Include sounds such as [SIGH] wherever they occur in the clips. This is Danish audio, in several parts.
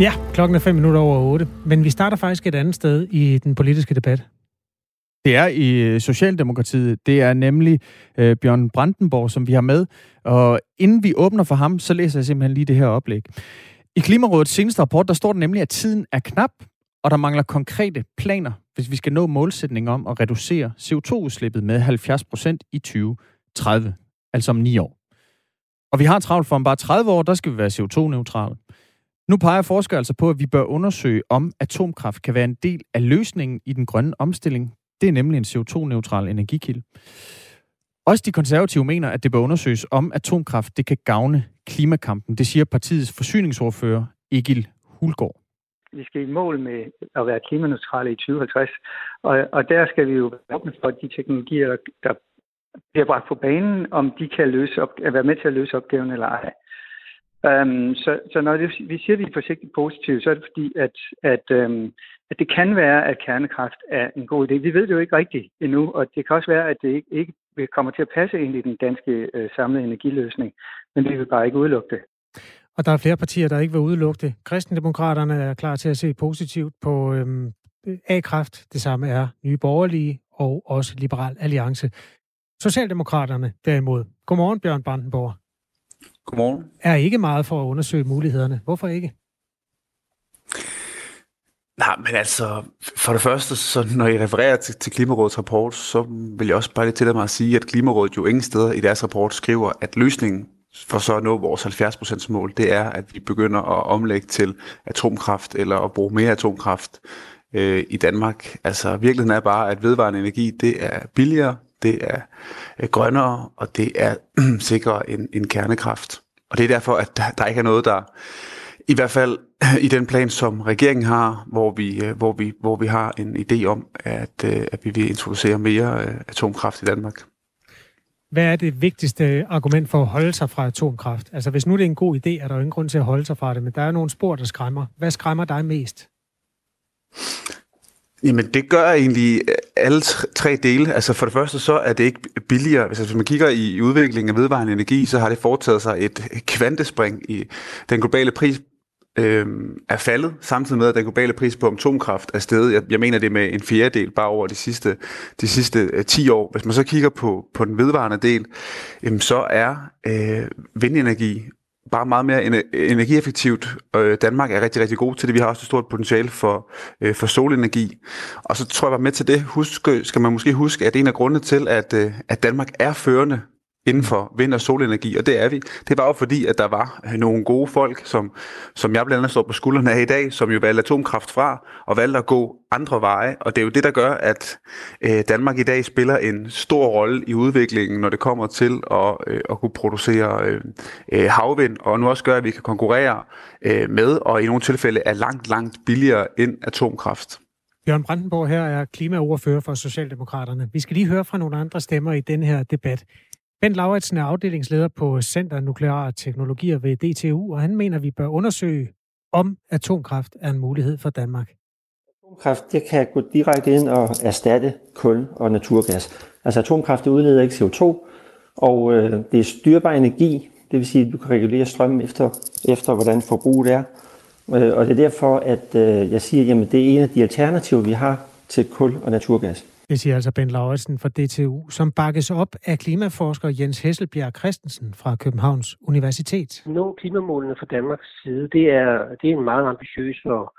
Ja, klokken er fem minutter over otte. Men vi starter faktisk et andet sted i den politiske debat. Det er i øh, Socialdemokratiet. Det er nemlig øh, Bjørn Brandenborg, som vi har med. Og inden vi åbner for ham, så læser jeg simpelthen lige det her oplæg. I Klimarådets seneste rapport, der står det nemlig, at tiden er knap, og der mangler konkrete planer, hvis vi skal nå målsætningen om at reducere CO2-udslippet med 70 procent i 2030, altså om ni år. Og vi har travlt for om bare 30 år, der skal vi være CO2-neutrale. Nu peger forskere altså på, at vi bør undersøge, om atomkraft kan være en del af løsningen i den grønne omstilling. Det er nemlig en CO2-neutral energikilde. Også de konservative mener, at det bør undersøges, om atomkraft det kan gavne klimakampen. Det siger partiets forsyningsordfører Egil Hulgaard. Vi skal i mål med at være klimaneutrale i 2050, og, og der skal vi jo være åbne for de teknologier, der bliver bragt på banen, om de kan løse op, være med til at løse opgaven eller ej. Um, så, så når det, vi siger, at vi er forsigtigt positive, så er det fordi, at, at, um, at det kan være, at kernekraft er en god idé. Vi ved det jo ikke rigtigt endnu, og det kan også være, at det ikke, ikke kommer til at passe ind i den danske uh, samlede energiløsning, men vi vil bare ikke udelukke det. Og der er flere partier, der ikke vil udelukke det. Kristendemokraterne er klar til at se positivt på øhm, A-kraft. Det samme er Nye Borgerlige og også Liberal Alliance. Socialdemokraterne derimod. Godmorgen, Bjørn Brandenborg. Godmorgen. Er ikke meget for at undersøge mulighederne. Hvorfor ikke? Nej, men altså, for det første, så når I refererer til, til Klimarådets rapport, så vil jeg også bare lige til mig at sige, at Klimarådet jo ingen steder i deres rapport skriver, at løsningen for så at nå vores 70% mål, det er, at vi begynder at omlægge til atomkraft eller at bruge mere atomkraft øh, i Danmark. Altså, virkeligheden er bare, at vedvarende energi, det er billigere, det er øh, grønnere, og det er [CLEARS THROAT] sikrere end, end kernekraft. Og det er derfor, at der, der ikke er noget, der i hvert fald [CLEARS THROAT] i den plan, som regeringen har, hvor vi, øh, hvor vi, hvor vi har en idé om, at, øh, at vi vil introducere mere øh, atomkraft i Danmark. Hvad er det vigtigste argument for at holde sig fra atomkraft? Altså hvis nu det er en god idé, er der jo ingen grund til at holde sig fra det, men der er nogle spor, der skræmmer. Hvad skræmmer dig mest? Jamen, det gør egentlig øh, alle tre dele. Altså for det første, så er det ikke billigere. Hvis man kigger i udviklingen af vedvarende energi, så har det foretaget sig et kvantespring i den globale pris øh, er faldet, samtidig med, at den globale pris på atomkraft er steget. Jeg, jeg mener det med en fjerdedel bare over de sidste, de sidste øh, 10 år. Hvis man så kigger på, på den vedvarende del, øh, så er øh, vindenergi bare meget mere energieffektivt. Øh, Danmark er rigtig, rigtig god til det. Vi har også et stort potentiale for, øh, for solenergi. Og så tror jeg bare med til det, husk, skal man måske huske, at en af grundene til, at, øh, at Danmark er førende inden for vind- og solenergi, og det er vi. Det var jo fordi, at der var nogle gode folk, som, som jeg blandt andet står på skuldrene af i dag, som jo valgte atomkraft fra, og valgte at gå andre veje, og det er jo det, der gør, at øh, Danmark i dag spiller en stor rolle i udviklingen, når det kommer til at, øh, at kunne producere øh, øh havvind, og nu også gør, at vi kan konkurrere øh, med, og i nogle tilfælde er langt, langt billigere end atomkraft. Bjørn Brandenborg her er klimaordfører for Socialdemokraterne. Vi skal lige høre fra nogle andre stemmer i den her debat. Bent Lauritsen er afdelingsleder på Center Nukleare Teknologier ved DTU, og han mener, at vi bør undersøge, om atomkraft er en mulighed for Danmark. Atomkraft det kan gå direkte ind og erstatte kul og naturgas. Altså atomkraft det udleder ikke CO2, og øh, det er styrbar energi, det vil sige, at du kan regulere strømmen efter, efter hvordan forbruget er. Øh, og det er derfor, at øh, jeg siger, at det er en af de alternativer, vi har til kul og naturgas. Det siger altså Ben Lauritsen fra DTU, som bakkes op af klimaforsker Jens Hesselbjerg Christensen fra Københavns Universitet. Nå klimamålene fra Danmarks side, det er, det er en meget ambitiøs og,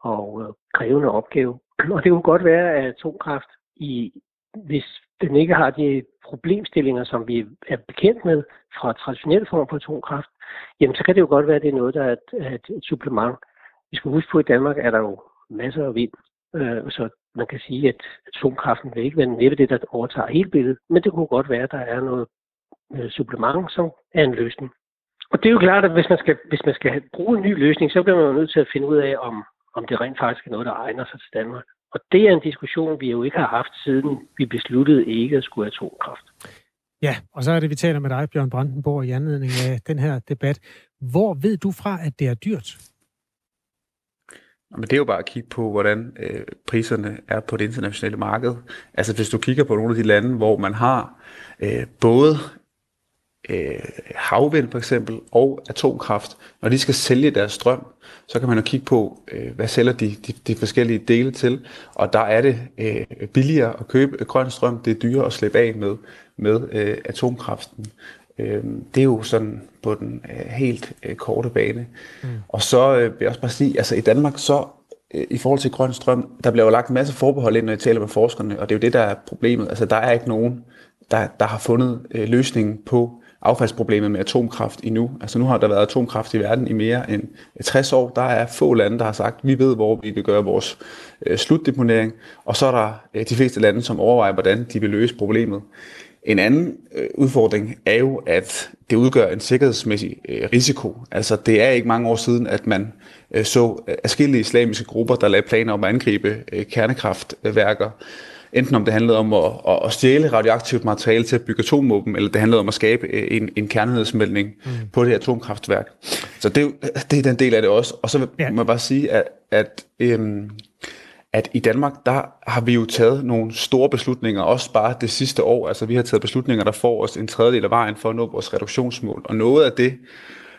og øh, krævende opgave. Og det kunne godt være, at atomkraft, i, hvis den ikke har de problemstillinger, som vi er bekendt med fra traditionelle former for atomkraft, jamen så kan det jo godt være, at det er noget, der er et, et, supplement. Vi skal huske på, at i Danmark er der jo masser af vind, øh, så man kan sige, at atomkraften vil ikke være næppe det, der overtager hele billedet, men det kunne godt være, at der er noget øh, supplement, som er en løsning. Og det er jo klart, at hvis man skal, hvis man skal bruge en ny løsning, så bliver man jo nødt til at finde ud af, om, om det rent faktisk er noget, der egner sig til Danmark. Og det er en diskussion, vi jo ikke har haft, siden vi besluttede ikke at skulle have atomkraft. Ja, og så er det, vi taler med dig, Bjørn Brandenborg, i anledning af den her debat. Hvor ved du fra, at det er dyrt? Men det er jo bare at kigge på, hvordan øh, priserne er på det internationale marked. Altså hvis du kigger på nogle af de lande, hvor man har øh, både øh, havvind for eksempel og atomkraft, når de skal sælge deres strøm, så kan man jo kigge på, øh, hvad sælger de, de, de forskellige dele til, og der er det øh, billigere at købe grøn strøm, det er dyrere at slippe af med, med øh, atomkraften. Øh, det er jo sådan på den øh, helt øh, korte bane. Mm. Og så øh, vil jeg også bare sige, altså i Danmark så øh, i forhold til grøn strøm, der bliver jo lagt en masse forbehold ind, når jeg taler med forskerne, og det er jo det, der er problemet. Altså der er ikke nogen, der, der har fundet øh, løsningen på affaldsproblemet med atomkraft endnu. Altså nu har der været atomkraft i verden i mere end 60 år. Der er få lande, der har sagt, vi ved, hvor vi vil gøre vores øh, slutdeponering, og så er der øh, de fleste lande, som overvejer, hvordan de vil løse problemet. En anden øh, udfordring er jo, at det udgør en sikkerhedsmæssig øh, risiko. Altså det er ikke mange år siden, at man øh, så forskellige islamiske grupper, der lagde planer om at angribe øh, kernekraftværker. Enten om det handlede om at, at, at stjæle radioaktivt materiale til at bygge atomvåben, eller det handlede om at skabe øh, en, en kernehedsmelding mm. på det her atomkraftværk. Så det, det er den del af det også. Og så ja. må jeg bare sige, at, at øhm, at i Danmark, der har vi jo taget nogle store beslutninger, også bare det sidste år. Altså vi har taget beslutninger, der får os en tredjedel af vejen for at nå vores reduktionsmål. Og noget af det,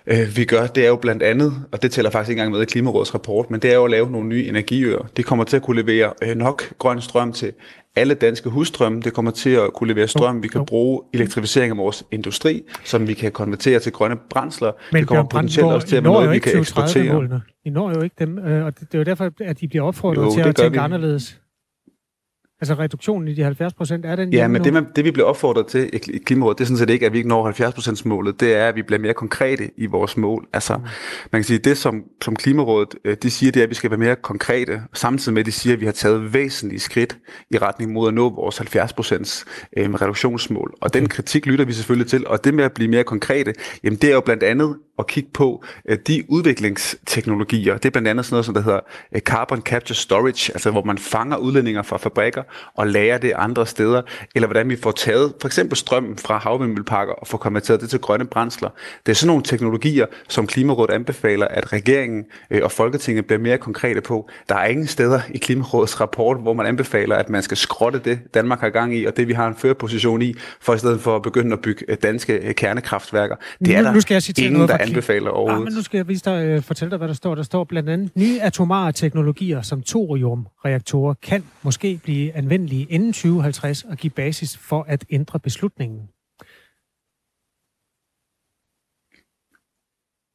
øh, vi gør, det er jo blandt andet, og det tæller faktisk ikke engang med i Klimarådets rapport, men det er jo at lave nogle nye energiøer. Det kommer til at kunne levere øh, nok grøn strøm til alle danske husstrømme. Det kommer til at kunne levere strøm. Vi kan bruge elektrificering af vores industri, som vi kan konvertere til grønne brændsler. Men det kommer potentielt også til at være noget, vi kan eksportere. I når jo ikke dem, øh, og det er jo derfor, at de bliver opfordret jo, til at tænke vi. anderledes. Altså reduktionen i de 70 procent, er den Ja, men det, man, det vi bliver opfordret til i Klimarådet, det er sådan set ikke, at vi ikke når 70 procents målet, det er, at vi bliver mere konkrete i vores mål. Altså, mm. man kan sige, det som, som Klimarådet, øh, de siger, det er, at vi skal være mere konkrete, samtidig med, at de siger, at vi har taget væsentlige skridt i retning mod at nå vores 70 procents øh, reduktionsmål. Og den kritik lytter vi selvfølgelig til, og det med at blive mere konkrete, jamen det er jo blandt andet at kigge på øh, de udviklingsteknologier. Det er blandt andet sådan noget, som der hedder øh, carbon capture storage, altså hvor man fanger udledninger fra fabrikker og lærer det andre steder, eller hvordan vi får taget for eksempel strømmen fra havvindmølleparker og får konverteret det til grønne brændsler. Det er sådan nogle teknologier, som Klimarådet anbefaler, at regeringen øh, og Folketinget bliver mere konkrete på. Der er ingen steder i Klimarådets rapport, hvor man anbefaler, at man skal skrotte det, Danmark har gang i, og det vi har en førerposition i, for i stedet for at begynde at bygge danske kernekraftværker. Det er nu, nu skal jeg ingen, noget der anbefaler overhovedet. Ja, men nu skal jeg vise dig, fortælle dig, hvad der står. Der står blandt andet, nye atomare teknologier som thoriumreaktorer kan måske blive anvendelige inden 2050 og give basis for at ændre beslutningen.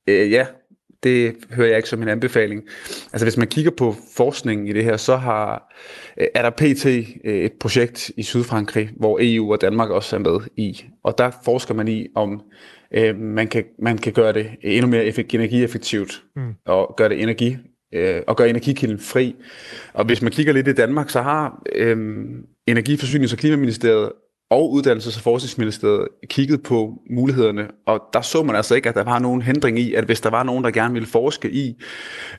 Øh, ja, det hører jeg ikke som en anbefaling. Altså hvis man kigger på forskningen i det her, så har, øh, er der pt. Øh, et projekt i Sydfrankrig, hvor EU og Danmark også er med i. Og der forsker man i, om øh, man, kan, man kan gøre det endnu mere effekt, energieffektivt mm. og gøre det energi øh, og gøre energikilden fri. Og hvis man kigger lidt i Danmark, så har øh, Energiforsynings- og Klimaministeriet og Uddannelses- og Forskningsministeriet kigget på mulighederne, og der så man altså ikke, at der var nogen hindring i, at hvis der var nogen, der gerne ville forske i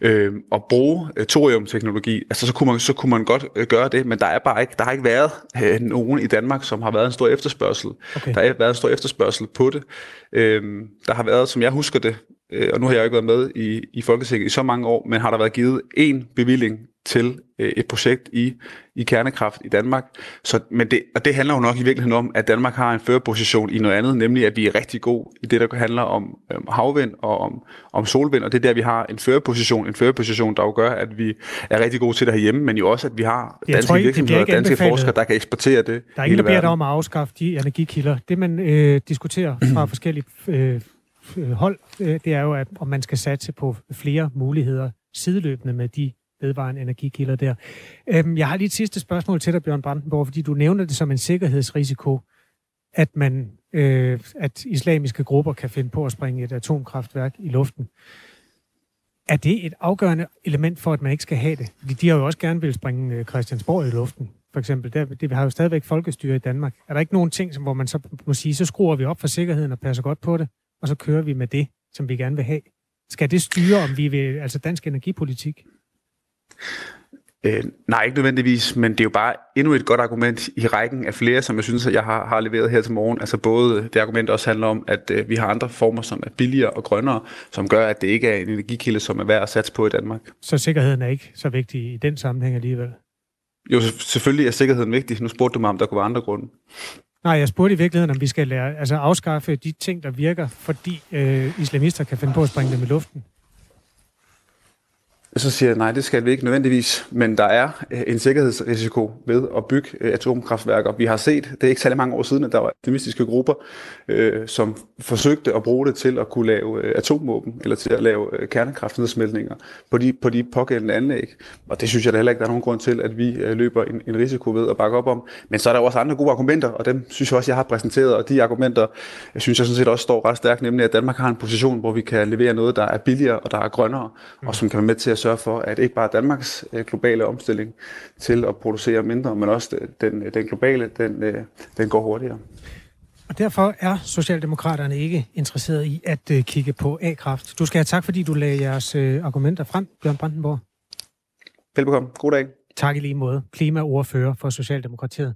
øh, at bruge øh, thoriumteknologi, altså så kunne, man, så kunne man godt øh, gøre det, men der er bare ikke, der har ikke været øh, nogen i Danmark, som har været en stor efterspørgsel. Okay. Der har været en stor efterspørgsel på det. Øh, der har været, som jeg husker det, øh, og nu har jeg ikke været med i, i Folketinget i så mange år, men har der været givet en bevilling til øh, et projekt i, i kernekraft i Danmark. Så, men det, og det handler jo nok i virkeligheden om, at Danmark har en førerposition i noget andet, nemlig at vi er rigtig god i det, der handler om øh, havvind og om, om solvind, og det er der, vi har en førerposition, en førerposition, der jo gør, at vi er rigtig gode til det herhjemme, men jo også, at vi har danske ikke, virksomheder og danske forskere, der kan eksportere det Der er ingen, der beder dig om at afskaffe de energikilder. Det, man øh, diskuterer fra forskellige øh, Øh, hold, øh, det er jo, at om man skal satse på flere muligheder sideløbende med de vedvarende energikilder der. Øhm, jeg har lige et sidste spørgsmål til dig, Bjørn Brandenborg, fordi du nævner det som en sikkerhedsrisiko, at man, øh, at islamiske grupper kan finde på at springe et atomkraftværk i luften. Er det et afgørende element for, at man ikke skal have det? Fordi de har jo også gerne vil springe øh, Christiansborg i luften, for eksempel. Der, det, vi har jo stadigvæk folkestyre i Danmark. Er der ikke nogen ting, som, hvor man så må sige, så skruer vi op for sikkerheden og passer godt på det, og så kører vi med det, som vi gerne vil have? Skal det styre, om vi vil, altså dansk energipolitik? Øh, nej, ikke nødvendigvis, men det er jo bare endnu et godt argument i rækken af flere, som jeg synes, at jeg har, har leveret her til morgen. Altså både det argument også handler om, at øh, vi har andre former, som er billigere og grønnere, som gør, at det ikke er en energikilde, som er værd at satse på i Danmark. Så sikkerheden er ikke så vigtig i den sammenhæng alligevel? Jo, selvfølgelig er sikkerheden vigtig. Nu spurgte du mig, om der kunne være andre grunde. Nej, jeg spurgte i virkeligheden, om vi skal lære, altså afskaffe de ting, der virker, fordi øh, islamister kan finde på at springe dem i luften. Så siger jeg, nej, det skal vi ikke nødvendigvis, men der er øh, en sikkerhedsrisiko ved at bygge øh, atomkraftværker. Vi har set, det er ikke særlig mange år siden, at der var optimistiske grupper, øh, som forsøgte at bruge det til at kunne lave øh, atomvåben, eller til at lave kernekraftnedsmeltninger på de, på de pågældende anlæg. Og det synes jeg da heller ikke, der er nogen grund til, at vi løber en, en risiko ved at bakke op om. Men så er der også andre gode argumenter, og dem synes jeg også, jeg har præsenteret, og de argumenter, jeg synes jeg sådan set også står ret stærkt, nemlig at Danmark har en position, hvor vi kan levere noget, der er billigere og der er grønnere, og som kan være med til at sørge for, at ikke bare Danmarks øh, globale omstilling til at producere mindre, men også den, den globale, den, øh, den går hurtigere. Og derfor er Socialdemokraterne ikke interesseret i at øh, kigge på A-kraft. Du skal have tak, fordi du lagde jeres argumenter frem, Bjørn Brandenborg. Velbekomme. God dag. Tak i lige måde. Klimaordfører for Socialdemokratiet.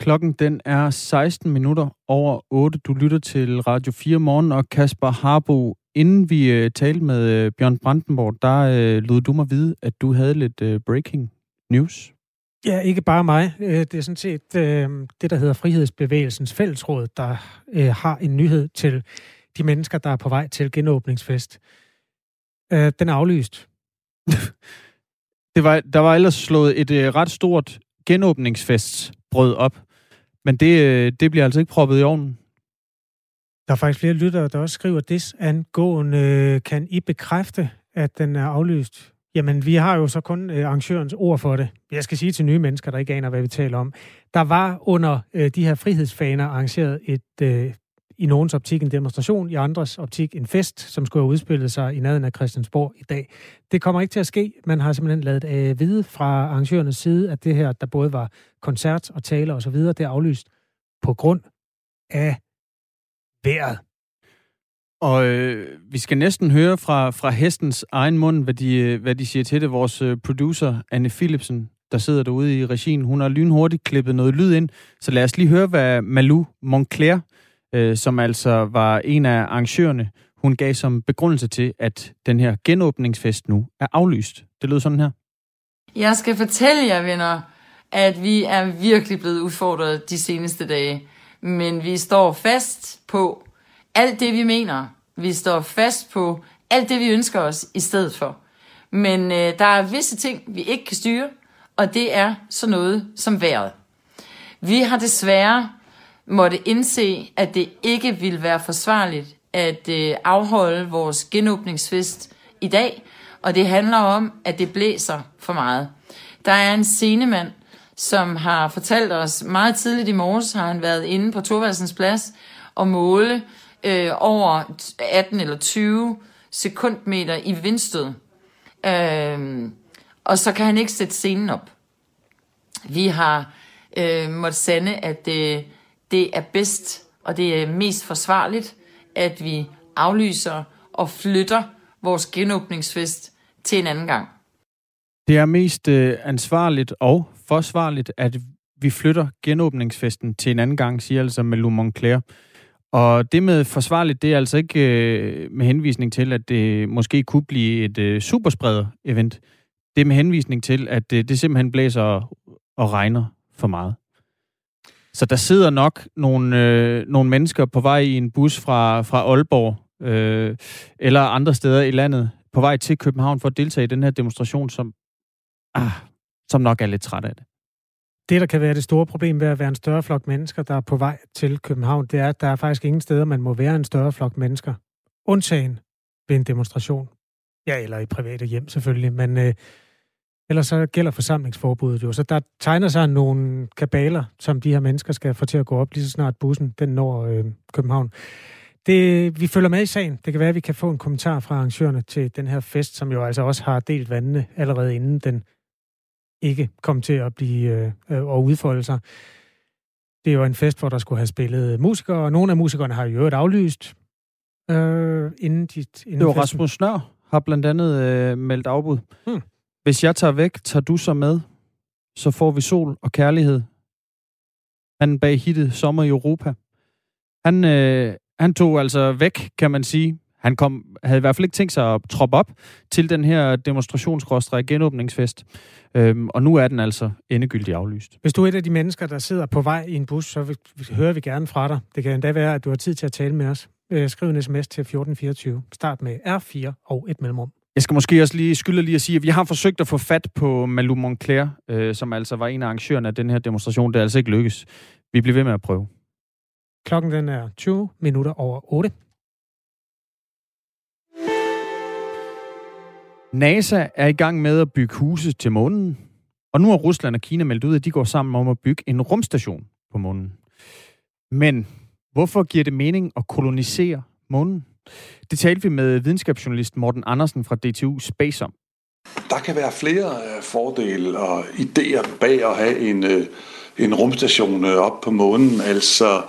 Klokken den er 16 minutter over 8. Du lytter til Radio 4 morgen, og Kasper Harbo Inden vi øh, talte med øh, Bjørn Brandenborg, der øh, lod du mig vide, at du havde lidt øh, breaking news. Ja, ikke bare mig. Øh, det er sådan set øh, det, der hedder Frihedsbevægelsens Fællesråd, der øh, har en nyhed til de mennesker, der er på vej til genåbningsfest. Øh, den er aflyst. [LAUGHS] det var, der var ellers slået et øh, ret stort genåbningsfestbrød op, men det, øh, det bliver altså ikke proppet i ovnen. Der er faktisk flere lyttere, der også skriver det angående. Kan I bekræfte, at den er aflyst? Jamen, vi har jo så kun øh, arrangørens ord for det. Jeg skal sige til nye mennesker, der ikke aner, hvad vi taler om. Der var under øh, de her frihedsfaner arrangeret et, øh, i nogens optik en demonstration, i andres optik en fest, som skulle have udspillet sig i nærheden af Christiansborg i dag. Det kommer ikke til at ske. Man har simpelthen lavet øh, vide fra arrangørernes side, at det her, der både var koncert og taler osv., det er aflyst på grund af vejret. Og øh, vi skal næsten høre fra, fra hestens egen mund, hvad de, øh, hvad de siger til det. Vores øh, producer, Anne Philipsen, der sidder derude i regien, hun har lynhurtigt klippet noget lyd ind. Så lad os lige høre, hvad Malou Moncler, øh, som altså var en af arrangørerne, hun gav som begrundelse til, at den her genåbningsfest nu er aflyst. Det lød sådan her. Jeg skal fortælle jer, venner, at vi er virkelig blevet udfordret de seneste dage men vi står fast på alt det, vi mener. Vi står fast på alt det, vi ønsker os i stedet for. Men øh, der er visse ting, vi ikke kan styre, og det er sådan noget som vejret. Vi har desværre måtte indse, at det ikke vil være forsvarligt at øh, afholde vores genåbningsfest i dag, og det handler om, at det blæser for meget. Der er en scenemand, som har fortalt os meget tidligt i morges, har han været inde på Torvaldsens plads og måle øh, over 18 eller 20 sekundmeter i vindstød. Øh, og så kan han ikke sætte scenen op. Vi har øh, måttet sande, at det, det er bedst og det er mest forsvarligt, at vi aflyser og flytter vores genåbningsfest til en anden gang. Det er mest øh, ansvarligt og forsvarligt, at vi flytter genåbningsfesten til en anden gang, siger altså Malou Moncler. Og det med forsvarligt, det er altså ikke øh, med henvisning til, at det måske kunne blive et øh, superspreder-event. Det er med henvisning til, at øh, det simpelthen blæser og, og regner for meget. Så der sidder nok nogle, øh, nogle mennesker på vej i en bus fra, fra Aalborg øh, eller andre steder i landet på vej til København for at deltage i den her demonstration, som ah, som nok er lidt træt af det. Det, der kan være det store problem ved at være en større flok mennesker, der er på vej til København, det er, at der er faktisk ingen steder, man må være en større flok mennesker. Undtagen ved en demonstration. Ja, eller i private hjem selvfølgelig, men øh, ellers så gælder forsamlingsforbuddet jo. Så der tegner sig nogle kabaler, som de her mennesker skal få til at gå op, lige så snart bussen den når øh, København. Det, vi følger med i sagen. Det kan være, at vi kan få en kommentar fra arrangørerne til den her fest, som jo altså også har delt vandene allerede inden den ikke kom til at blive øh, øh, og udfolde sig. Det var en fest, hvor der skulle have spillet musikere, og nogle af musikerne har jo øvrigt aflyst øh, inden de... Inden det var festen. Rasmus Snør har blandt andet øh, meldt afbud. Hmm. Hvis jeg tager væk, tager du så med, så får vi sol og kærlighed. Han bag hittet Sommer i Europa. Han, øh, han tog altså væk, kan man sige. Han kom, havde i hvert fald ikke tænkt sig at troppe op til den her demonstrationskostræk genåbningsfest. Øhm, og nu er den altså endegyldigt aflyst. Hvis du er et af de mennesker, der sidder på vej i en bus, så vil, hører vi gerne fra dig. Det kan endda være, at du har tid til at tale med os. Øh, skriv en sms til 1424. Start med R4 og et mellemrum. Jeg skal måske også lige skylde lige at sige, at vi har forsøgt at få fat på Malou Moncler, øh, som altså var en af arrangørerne af den her demonstration. Det er altså ikke lykkes. Vi bliver ved med at prøve. Klokken den er 20 minutter over 8. NASA er i gang med at bygge huse til månen, og nu har Rusland og Kina meldt ud, at de går sammen om at bygge en rumstation på månen. Men hvorfor giver det mening at kolonisere månen? Det talte vi med videnskabsjournalist Morten Andersen fra DTU Space om. Der kan være flere øh, fordele og idéer bag at have en, øh, en rumstation øh, op på månen. Altså,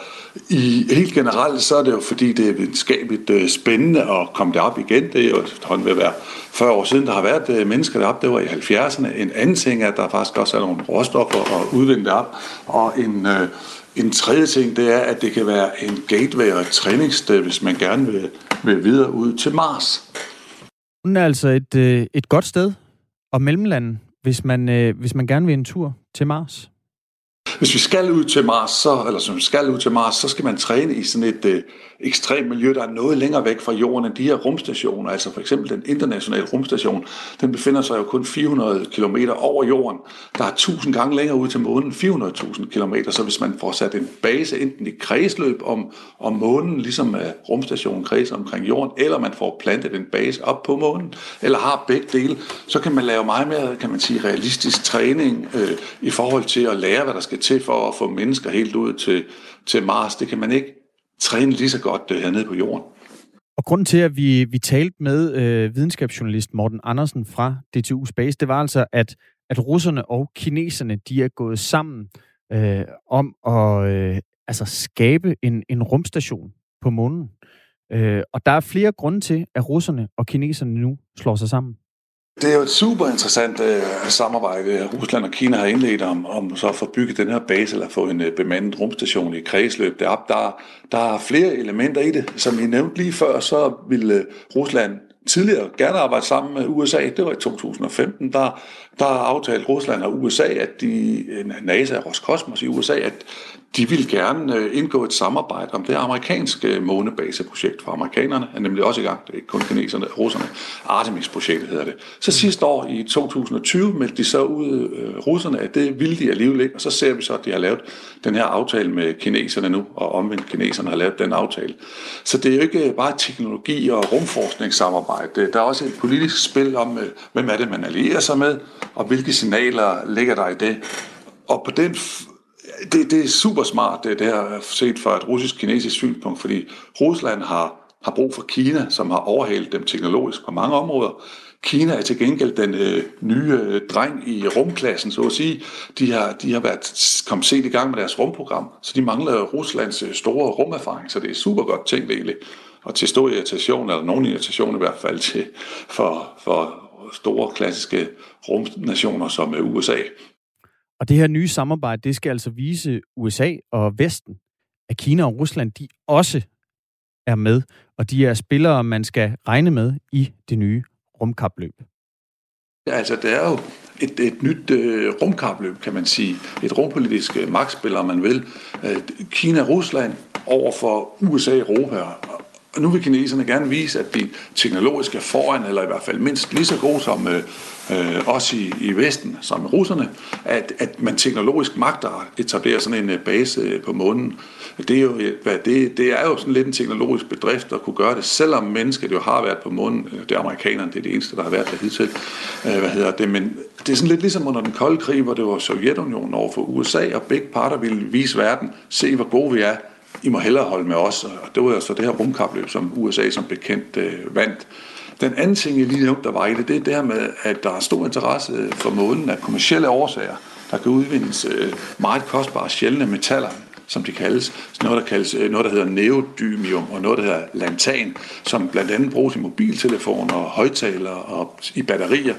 i, helt generelt så er det jo fordi, det er videnskabeligt øh, spændende at komme derop igen. Det er jo efterhånden ved at være 40 år siden, der har været øh, mennesker derop. Det var i 70'erne. En anden ting er, at der faktisk også er nogle råstoffer at udvinde derop. Og en, en tredje ting, det er, at det kan være en gateway og et træningssted, hvis man gerne vil, vil videre ud til Mars. Hun er altså et, øh, et godt sted og mellemland, hvis man, øh, hvis man gerne vil en tur til Mars. Hvis vi skal ud til Mars, så, eller hvis vi skal ud til Mars, så skal man træne i sådan et øh, ekstremt miljø, der er noget længere væk fra jorden end de her rumstationer. Altså for eksempel den internationale rumstation, den befinder sig jo kun 400 km over jorden. Der er 1000 gange længere ud til månen, 400.000 km. Så hvis man får sat en base enten i kredsløb om, om månen, ligesom uh, rumstationen kredser omkring jorden, eller man får plantet en base op på månen, eller har begge dele, så kan man lave meget mere, kan man sige, realistisk træning øh, i forhold til at lære, hvad der skal til for at få mennesker helt ud til, til Mars. Det kan man ikke træne lige så godt øh, hernede på jorden. Og grunden til, at vi, vi talte med øh, videnskabsjournalist Morten Andersen fra DTU Space, det var altså, at, at russerne og kineserne, de er gået sammen øh, om at øh, altså skabe en, en rumstation på månen. Øh, og der er flere grunde til, at russerne og kineserne nu slår sig sammen. Det er jo et super interessant øh, samarbejde, Rusland og Kina har indledt om, om så at få bygget den her base, eller få en øh, bemandet rumstation i kredsløb derop. Der, der er flere elementer i det. Som I nævnte lige før, så ville øh, Rusland tidligere gerne arbejde sammen med USA. Det var i 2015. Der, der aftalte Rusland og USA, at de, NASA og Roskosmos i USA, at de vil gerne øh, indgå et samarbejde om det amerikanske månebaseprojekt, for amerikanerne er nemlig også i gang, det er ikke kun kineserne og russerne, Artemis-projektet hedder det. Så sidste år i 2020 meldte de så ud, øh, russerne, at det ville de alligevel ikke, og så ser vi så, at de har lavet den her aftale med kineserne nu, og omvendt kineserne har lavet den aftale. Så det er jo ikke bare teknologi og rumforskningssamarbejde, der er også et politisk spil om, øh, hvem er det, man allierer sig med, og hvilke signaler ligger der i det. Og på den det, det er super smart, det, det her set fra et russisk-kinesisk synspunkt, fordi Rusland har, har brug for Kina, som har overhalet dem teknologisk på mange områder. Kina er til gengæld den øh, nye øh, dreng i rumklassen, så at sige. De har, de har været kommet set i gang med deres rumprogram, så de mangler Ruslands øh, store rumerfaring, så det er super godt tænkt egentlig. Og til stor irritation, eller nogen irritation i hvert fald, til, for, for store klassiske rumnationer som øh, USA. Og det her nye samarbejde, det skal altså vise USA og Vesten, at Kina og Rusland, de også er med, og de er spillere, man skal regne med i det nye rumkapløb. Ja, altså, det er jo et, et nyt øh, rumkapløb, kan man sige. Et rumpolitisk øh, magtspil, om man vil. Øh, Kina og Rusland over for USA og Europa. Og nu vil kineserne gerne vise, at de teknologisk er foran, eller i hvert fald mindst lige så gode som, øh, øh, i, i Vesten, som russerne, at, at man teknologisk magter at etablere sådan en øh, base øh, på månen. Det er, jo, øh, hvad, det, det er jo sådan lidt en teknologisk bedrift at kunne gøre det, selvom mennesket jo har været på månen. Øh, det er amerikanerne, det er det eneste, der har været der hidtil. Hvad hedder det? Men det er sådan lidt ligesom under den kolde krig, hvor det var Sovjetunionen over for USA, og begge parter ville vise verden, se hvor gode vi er, i må hellere holde med os. Og det var så det her rumkapløb, som USA som bekendt øh, vandt. Den anden ting, jeg lige nævnte, der var i det, det er det her med, at der er stor interesse for månen af kommersielle årsager. Der kan udvindes øh, meget kostbare sjældne metaller, som de kaldes. Noget, der kaldes øh, noget, der hedder neodymium, og noget, der hedder lantan, som blandt andet bruges i mobiltelefoner og højtalere og i batterier.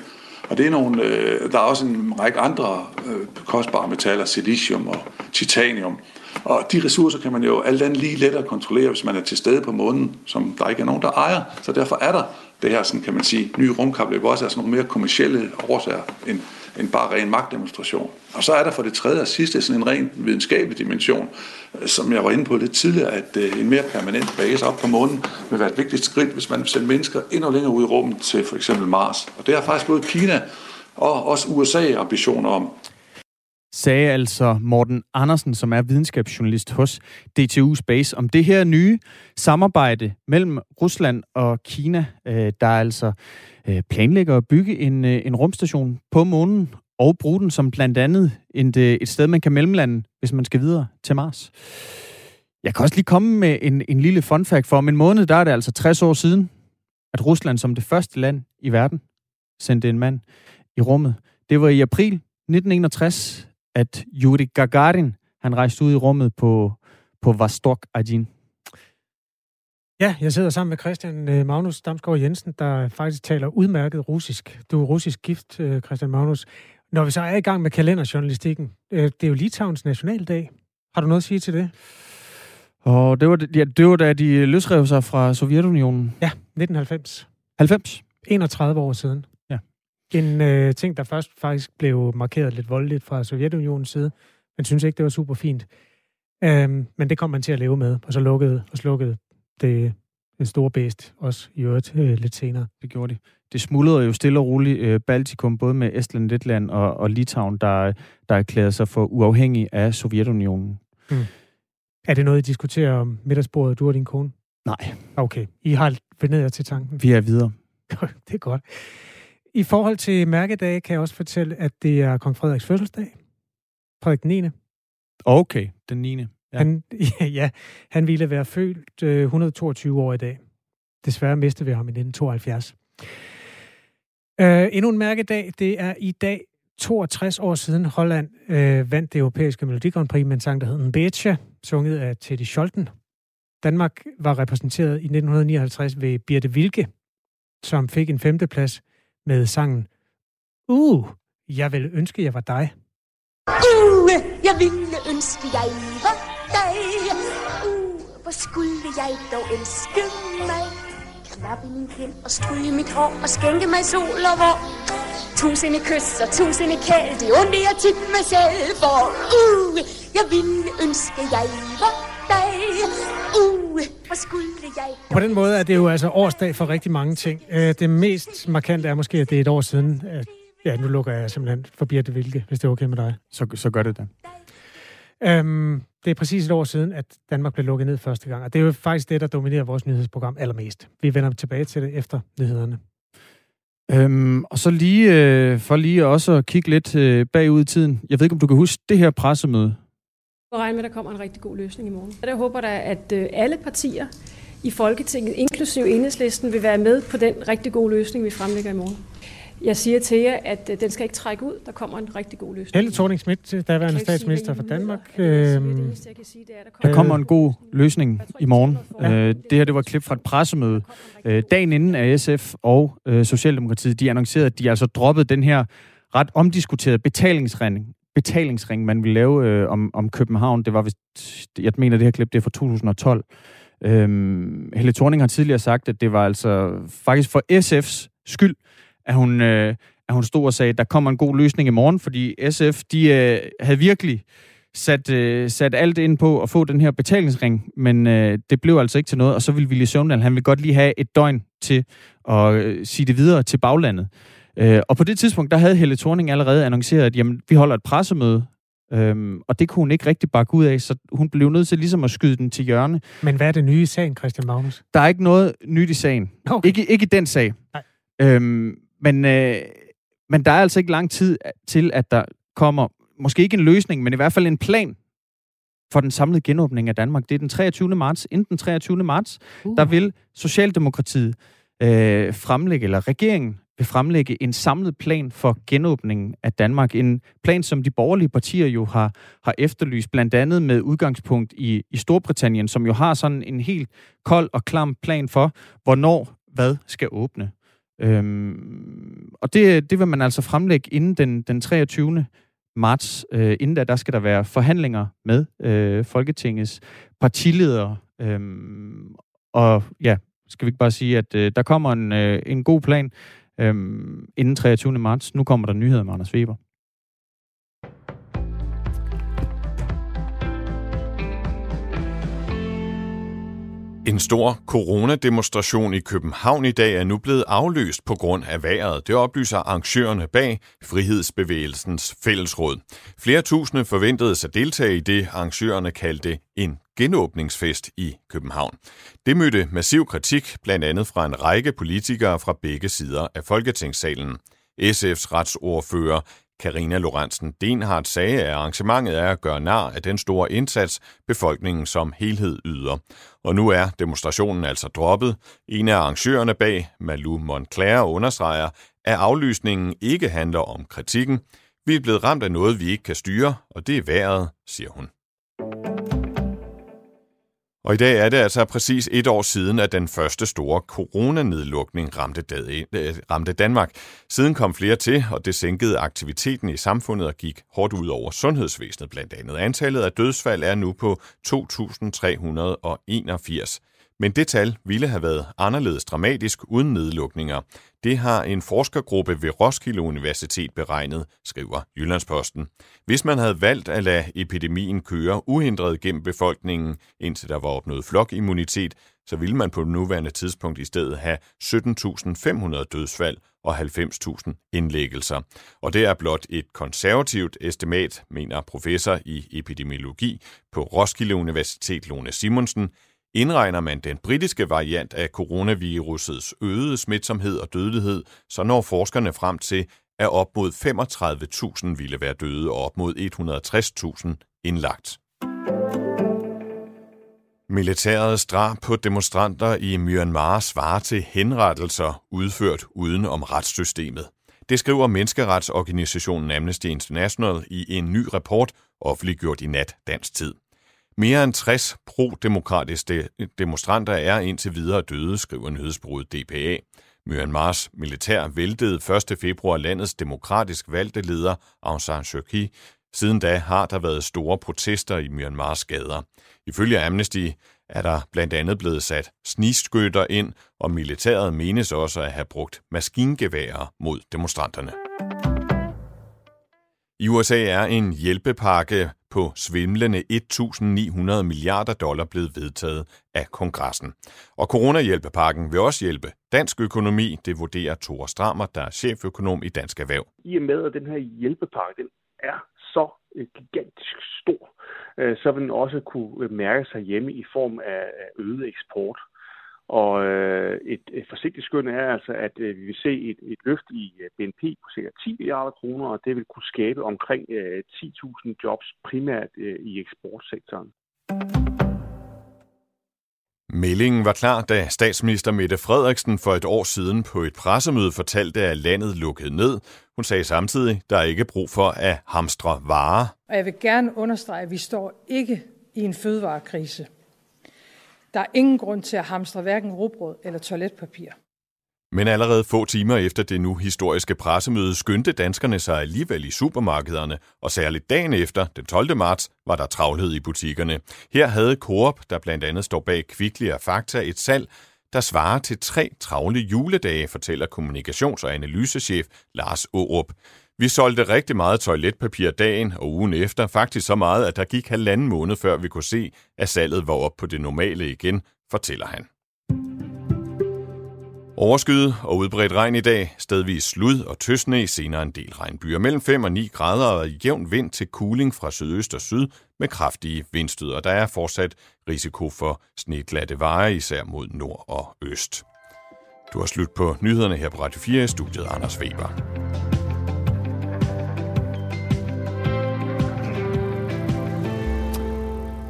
Og det er nogle, øh, der er også en række andre øh, kostbare metaller, silicium og titanium. Og de ressourcer kan man jo alt andet lige lettere kontrollere, hvis man er til stede på månen, som der ikke er nogen, der ejer. Så derfor er der det her, sådan kan man sige, nye rumkapløb også er sådan nogle mere kommersielle årsager end, end bare ren magtdemonstration. Og så er der for det tredje og sidste sådan en ren videnskabelig dimension, øh, som jeg var inde på lidt tidligere, at øh, en mere permanent base op på månen vil være et vigtigt skridt, hvis man vil sende mennesker endnu længere ud i rummet til for eksempel Mars. Og det har faktisk både Kina og også USA ambitioner om sagde altså Morten Andersen, som er videnskabsjournalist hos DTU Space, om det her nye samarbejde mellem Rusland og Kina, øh, der altså øh, planlægger at bygge en, øh, en rumstation på månen og bruge den som blandt andet et, et sted, man kan mellemlande, hvis man skal videre til Mars. Jeg kan også lige komme med en, en lille fun fact for. Om en måned, der er det altså 60 år siden, at Rusland som det første land i verden sendte en mand i rummet. Det var i april 1961, at Yuri Gagarin, han rejste ud i rummet på, på Vostok 1. Ja, jeg sidder sammen med Christian øh, Magnus Damsgaard Jensen, der faktisk taler udmærket russisk. Du er russisk gift, øh, Christian Magnus. Når vi så er i gang med kalenderjournalistikken, øh, det er jo Litauens nationaldag. Har du noget at sige til det? Og det var, ja, det var da de løsrev sig fra Sovjetunionen. Ja, 1990. 90? 31 år siden. En øh, ting, der først faktisk blev markeret lidt voldeligt fra Sovjetunionens side. Man synes ikke, det var super fint. Øhm, men det kom man til at leve med, og så lukkede og slukkede det, det store bæst også i øvrigt øh, lidt senere. Det gjorde de. Det smuldrede jo stille og roligt øh, Baltikum, både med Estland, Letland og, og Litauen, der, der erklærede sig for uafhængig af Sovjetunionen. Mm. Er det noget, I diskuterer om middagsbordet, du og din kone? Nej. Okay, I har vendt jer til tanken? Vi er videre. [LAUGHS] det er godt. I forhold til mærkedage kan jeg også fortælle, at det er kong Frederiks fødselsdag. Frederik den 9. Okay, den 9. Ja. Han, [LAUGHS] ja, han ville være født øh, 122 år i dag. Desværre mistede vi ham i 1972. Øh, endnu en mærkedag, det er i dag 62 år siden Holland øh, vandt det europæiske Melodi Grand Prix med en sang, der hed Mbetje, sunget af Teddy Scholten. Danmark var repræsenteret i 1959 ved Birte Wilke, som fik en femteplads med sangen Uh, jeg ville ønske, jeg var dig. Uh, jeg ville ønske, jeg var dig. Uh, hvor skulle jeg dog elske mig. Klappe min kind og stryge mit hår og skænke mig sol og vår. Tusinde kys og tusinde kæld, det onde jeg tit mig selv for. Uh, jeg ville ønske, jeg var dig. Uh, hvor skulle jeg... På den måde er det jo altså årsdag for rigtig mange ting. Øh, det mest markante er måske, at det er et år siden, Ja, nu lukker jeg simpelthen for Birte Vilke, hvis det er okay med dig. Så, så gør det da. Øhm, det er præcis et år siden, at Danmark blev lukket ned første gang, og det er jo faktisk det, der dominerer vores nyhedsprogram allermest. Vi vender tilbage til det efter nyhederne. Øhm, og så lige øh, for lige også at kigge lidt øh, bagud i tiden. Jeg ved ikke, om du kan huske det her pressemøde. Jeg regner med, at der kommer en rigtig god løsning i morgen. Jeg håber da, at øh, alle partier i Folketinget, inklusive enhedslisten, vil være med på den rigtig gode løsning, vi fremlægger i morgen. Jeg siger til jer, at øh, den skal ikke trække ud. Der kommer en rigtig god løsning. Helle thorning Schmidt, daværende statsminister for Danmark. Øhm, der kommer en god løsning i morgen. Ja. Øh, det her det var et klip fra et pressemøde. Dagen inden af SF og Socialdemokratiet, de annoncerede, at de altså droppede den her ret omdiskuterede betalingsring, betalingsring man ville lave øh, om, om København. Det var vist, jeg mener det her klip, det er fra 2012. Øhm, Helle Thorning har tidligere sagt, at det var altså faktisk for SF's skyld, at hun, øh, at hun stod og sagde, at der kommer en god løsning i morgen, fordi SF, de øh, havde virkelig sat, øh, sat alt ind på at få den her betalingsring, men øh, det blev altså ikke til noget, og så ville Ville Søvndal, han vil godt lige have et døgn til at øh, sige det videre til baglandet. Øh, og på det tidspunkt, der havde Helle Thorning allerede annonceret, at jamen, vi holder et pressemøde, Øhm, og det kunne hun ikke rigtig bakke ud af, så hun blev nødt til ligesom at skyde den til hjørne. Men hvad er det nye i sagen, Christian Magnus? Der er ikke noget nyt i sagen. Okay. Ikke, ikke i den sag. Nej. Øhm, men, øh, men der er altså ikke lang tid til, at der kommer, måske ikke en løsning, men i hvert fald en plan for den samlede genåbning af Danmark. Det er den 23. marts. Inden den 23. marts, uh. der vil Socialdemokratiet øh, fremlægge, eller regeringen vil fremlægge en samlet plan for genåbningen af Danmark. En plan, som de borgerlige partier jo har, har efterlyst, blandt andet med udgangspunkt i, i Storbritannien, som jo har sådan en helt kold og klam plan for, hvornår hvad skal åbne. Øhm, og det, det vil man altså fremlægge inden den, den 23. marts. Øh, inden da, der skal der være forhandlinger med øh, Folketingets partiledere. Øhm, og ja, skal vi ikke bare sige, at øh, der kommer en, øh, en god plan øhm, inden 23. marts. Nu kommer der nyheder med Anders Weber. En stor coronademonstration i København i dag er nu blevet afløst på grund af vejret. Det oplyser arrangørerne bag Frihedsbevægelsens fællesråd. Flere tusinde forventedes at deltage i det, arrangørerne kaldte en genåbningsfest i København. Det mødte massiv kritik, blandt andet fra en række politikere fra begge sider af Folketingssalen. SF's retsordfører Karina Lorentzen Denhardt sagde, at arrangementet er at gøre nar af den store indsats, befolkningen som helhed yder. Og nu er demonstrationen altså droppet. En af arrangørerne bag, Malou Montclair, understreger, at aflysningen ikke handler om kritikken. Vi er blevet ramt af noget, vi ikke kan styre, og det er vejret, siger hun. Og i dag er det altså præcis et år siden, at den første store coronanedlukning ramte, øh, ramte Danmark. Siden kom flere til, og det sænkede aktiviteten i samfundet og gik hårdt ud over sundhedsvæsenet blandt andet. Antallet af dødsfald er nu på 2.381. Men det tal ville have været anderledes dramatisk uden nedlukninger. Det har en forskergruppe ved Roskilde Universitet beregnet, skriver Jyllandsposten. Hvis man havde valgt at lade epidemien køre uhindret gennem befolkningen, indtil der var opnået flokimmunitet, så ville man på det nuværende tidspunkt i stedet have 17.500 dødsfald og 90.000 indlæggelser. Og det er blot et konservativt estimat, mener professor i epidemiologi på Roskilde Universitet Lone Simonsen. Indregner man den britiske variant af coronavirusets øgede smitsomhed og dødelighed, så når forskerne frem til, at op mod 35.000 ville være døde og op mod 160.000 indlagt. Militærets drab på demonstranter i Myanmar svarer til henrettelser udført uden om retssystemet. Det skriver menneskeretsorganisationen Amnesty International i en ny rapport, offentliggjort i nat dansk tid. Mere end 60 pro-demokratiske demonstranter er indtil videre døde, skriver nyhedsbureauet DPA. Myanmars militær væltede 1. februar landets demokratisk valgte leder Aung San Suu Kyi. Siden da har der været store protester i Myanmars gader. Ifølge Amnesty er der blandt andet blevet sat snigskytter ind, og militæret menes også at have brugt maskingeværer mod demonstranterne. I USA er en hjælpepakke på svimlende 1.900 milliarder dollar blevet vedtaget af kongressen. Og coronahjælpepakken vil også hjælpe dansk økonomi, det vurderer Thor Strammer, der er cheføkonom i Dansk Erhverv. I og med, at den her hjælpepakke den er så øh, gigantisk stor, øh, så vil den også kunne øh, mærke sig hjemme i form af øget eksport. Og øh, et, et forsigtigt skøn er altså, at øh, vi vil se et, et løft i øh, BNP på cirka 10 milliarder kroner, og det vil kunne skabe omkring øh, 10.000 jobs primært øh, i eksportsektoren. Meldingen var klar, da statsminister Mette Frederiksen for et år siden på et pressemøde fortalte, at landet lukkede ned. Hun sagde samtidig, der er ikke brug for at hamstre varer. Og jeg vil gerne understrege, at vi står ikke i en fødevarekrise. Der er ingen grund til at hamstre hverken rugbrød eller toiletpapir. Men allerede få timer efter det nu historiske pressemøde skyndte danskerne sig alligevel i supermarkederne, og særligt dagen efter, den 12. marts, var der travlhed i butikkerne. Her havde Coop, der blandt andet står bag Kvickly og Fakta, et salg, der svarer til tre travle juledage, fortæller kommunikations- og analysechef Lars Aarup. Vi solgte rigtig meget toiletpapir dagen og ugen efter, faktisk så meget, at der gik halvanden måned, før vi kunne se, at salget var op på det normale igen, fortæller han. Overskyet og udbredt regn i dag, stedvis slud og tøsne, senere en del regnbyer. Mellem 5 og 9 grader og jævn vind til kuling fra sydøst og syd med kraftige vindstød, og Der er fortsat risiko for sneglatte veje, især mod nord og øst. Du har slut på nyhederne her på Radio 4 i studiet Anders Weber.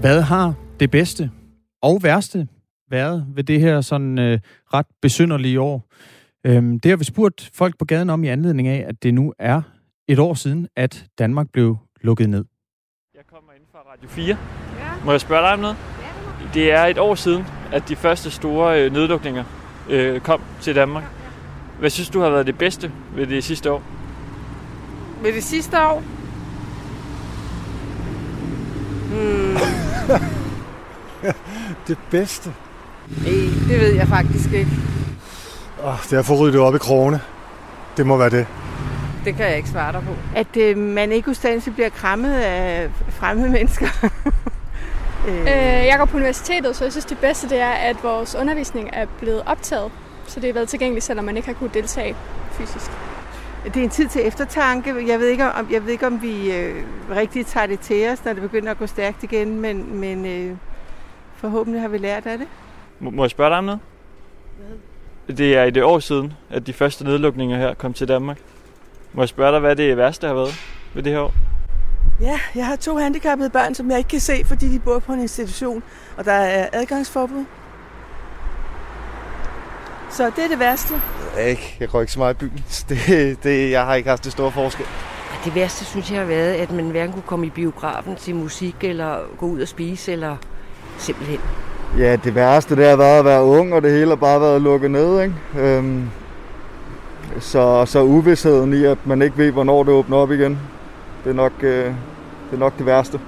Hvad har det bedste og værste været ved det her sådan øh, ret besynderlige år? Øhm, det har vi spurgt folk på gaden om i anledning af, at det nu er et år siden, at Danmark blev lukket ned. Jeg kommer ind fra Radio 4. Ja. Må jeg spørge dig om noget? Ja. Det er et år siden, at de første store øh, nedlukninger øh, kom til Danmark. Hvad synes du har været det bedste ved det sidste år? Ved det sidste år? Hmm. [LAUGHS] det bedste? Nej, det ved jeg faktisk ikke. Oh, det er at få ryddet op i krogene. Det må være det. Det kan jeg ikke svare dig på. At øh, man ikke ustandsligt bliver krammet af fremmede mennesker. [LAUGHS] øh, jeg går på universitetet, så jeg synes, det bedste det er, at vores undervisning er blevet optaget. Så det er været tilgængeligt, selvom man ikke har kunnet deltage fysisk. Det er en tid til eftertanke. Jeg ved ikke, om, jeg ved ikke, om vi øh, rigtig tager det til os, når det begynder at gå stærkt igen, men, men øh, forhåbentlig har vi lært af det. M- må jeg spørge dig om noget? Hvad? Det er i det år siden, at de første nedlukninger her kom til Danmark. Må jeg spørge dig, hvad det værste har været ved det her år? Ja, jeg har to handicappede børn, som jeg ikke kan se, fordi de bor på en institution, og der er adgangsforbud. Så det er det værste. Jeg, ikke. jeg går ikke så meget i byen. [LAUGHS] Det, det, jeg har ikke haft det store forskel. Det værste synes jeg har været, at man hverken kunne komme i biografen til musik, eller gå ud og spise, eller simpelthen. Ja, det værste det har været at være ung, og det hele har bare været lukket ned. Ikke? Øhm, så, så uvidsheden i, at man ikke ved, hvornår det åbner op igen, det er nok, øh, det, er nok det værste.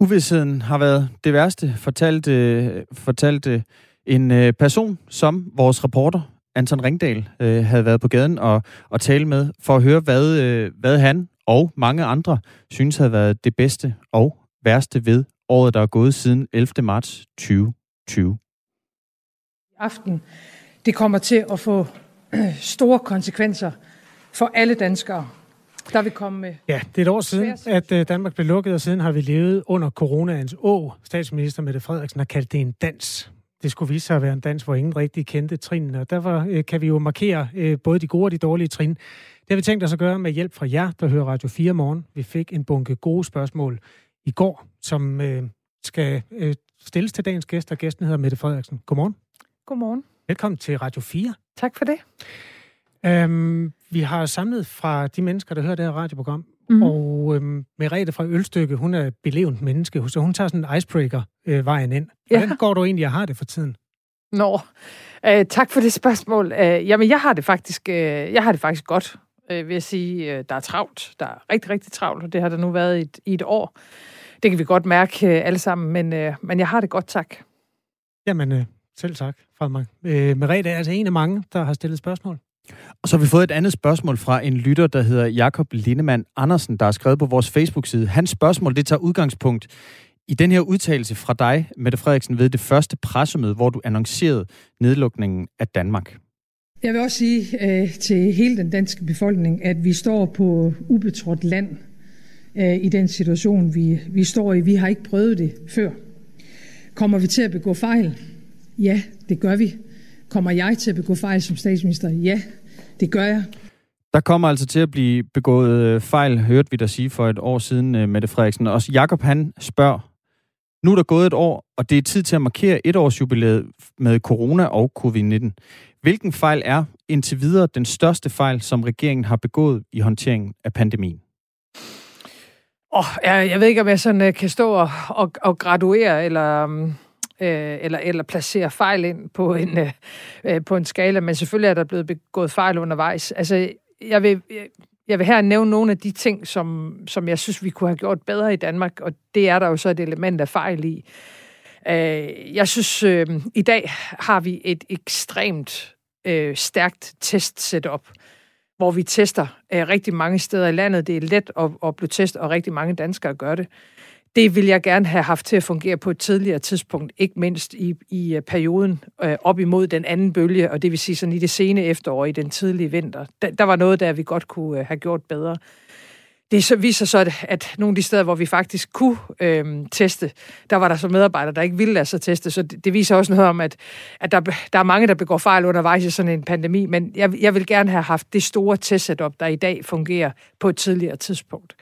Uvidsheden har været det værste, fortalte, fortalte en øh, person, som vores reporter, Anton Ringdal, øh, havde været på gaden og, og tale med, for at høre, hvad, øh, hvad han og mange andre synes havde været det bedste og værste ved året, der er gået siden 11. marts 2020. Aften, det kommer til at få [CLEARS THROAT] store konsekvenser for alle danskere, der vil komme med. Ja, det er et år siden, at Danmark blev lukket, og siden har vi levet under coronaens å. Statsminister Mette Frederiksen har kaldt det en dans. Det skulle vise sig at være en dans, hvor ingen rigtig kendte trinene, og derfor øh, kan vi jo markere øh, både de gode og de dårlige trin. Det har vi tænkt os at gøre med hjælp fra jer, der hører Radio 4 morgen. Vi fik en bunke gode spørgsmål i går, som øh, skal øh, stilles til dagens gæst, og gæsten hedder Mette Frederiksen. Godmorgen. Godmorgen. Velkommen til Radio 4. Tak for det. Øhm, vi har samlet fra de mennesker, der hører det her radioprogram, mm. og øhm, Merete fra Ølstykke, hun er belevent menneske, så hun tager sådan en icebreaker-vejen øh, ind. Hvordan ja. går du egentlig og har det for tiden? Nå, øh, tak for det spørgsmål. Øh, jamen, jeg har det faktisk, øh, jeg har det faktisk godt, øh, vil jeg sige. Øh, der er travlt. Der er rigtig, rigtig travlt, og det har der nu været i et, i et år. Det kan vi godt mærke øh, alle sammen, men, øh, men jeg har det godt, tak. Jamen, øh, selv tak mig. Øh, Merete er altså en af mange, der har stillet spørgsmål. Og så har vi fået et andet spørgsmål fra en lytter, der hedder Jakob Lindemann Andersen, der har skrevet på vores Facebook-side. Hans spørgsmål, det tager udgangspunkt i den her udtalelse fra dig, Mette Frederiksen, ved det første pressemøde, hvor du annoncerede nedlukningen af Danmark. Jeg vil også sige øh, til hele den danske befolkning, at vi står på ubetrådt land øh, i den situation, vi, vi står i. Vi har ikke prøvet det før. Kommer vi til at begå fejl? Ja, det gør vi. Kommer jeg til at begå fejl som statsminister? Ja, det gør jeg. Der kommer altså til at blive begået øh, fejl, hørte vi dig sige for et år siden, øh, Mette Frederiksen. Og Jakob han spørger, nu er der gået et år, og det er tid til at markere et års jubilæet med corona og covid-19. Hvilken fejl er indtil videre den største fejl, som regeringen har begået i håndteringen af pandemien? Oh, jeg, jeg ved ikke, om jeg sådan uh, kan stå og, og, og graduere eller, um, øh, eller, eller placere fejl ind på en, øh, øh, på en skala, men selvfølgelig er der blevet begået fejl undervejs. Altså, jeg vil, øh, jeg vil her nævne nogle af de ting, som, som jeg synes, vi kunne have gjort bedre i Danmark, og det er der jo så et element af fejl i. Øh, jeg synes, øh, i dag har vi et ekstremt øh, stærkt test-setup, hvor vi tester øh, rigtig mange steder i landet. Det er let at, at blive testet, og rigtig mange danskere gør det. Det vil jeg gerne have haft til at fungere på et tidligere tidspunkt, ikke mindst i, i øh, perioden øh, op imod den anden bølge, og det vil sige sådan i det sene efterår, i den tidlige vinter. Der, der var noget, der vi godt kunne øh, have gjort bedre. Det så viser så, at, at nogle af de steder, hvor vi faktisk kunne øh, teste, der var der så medarbejdere, der ikke ville lade sig teste. Så det, det viser også noget om, at, at der, der er mange, der begår fejl undervejs i sådan en pandemi. Men jeg, jeg vil gerne have haft det store testsetup, der i dag fungerer på et tidligere tidspunkt.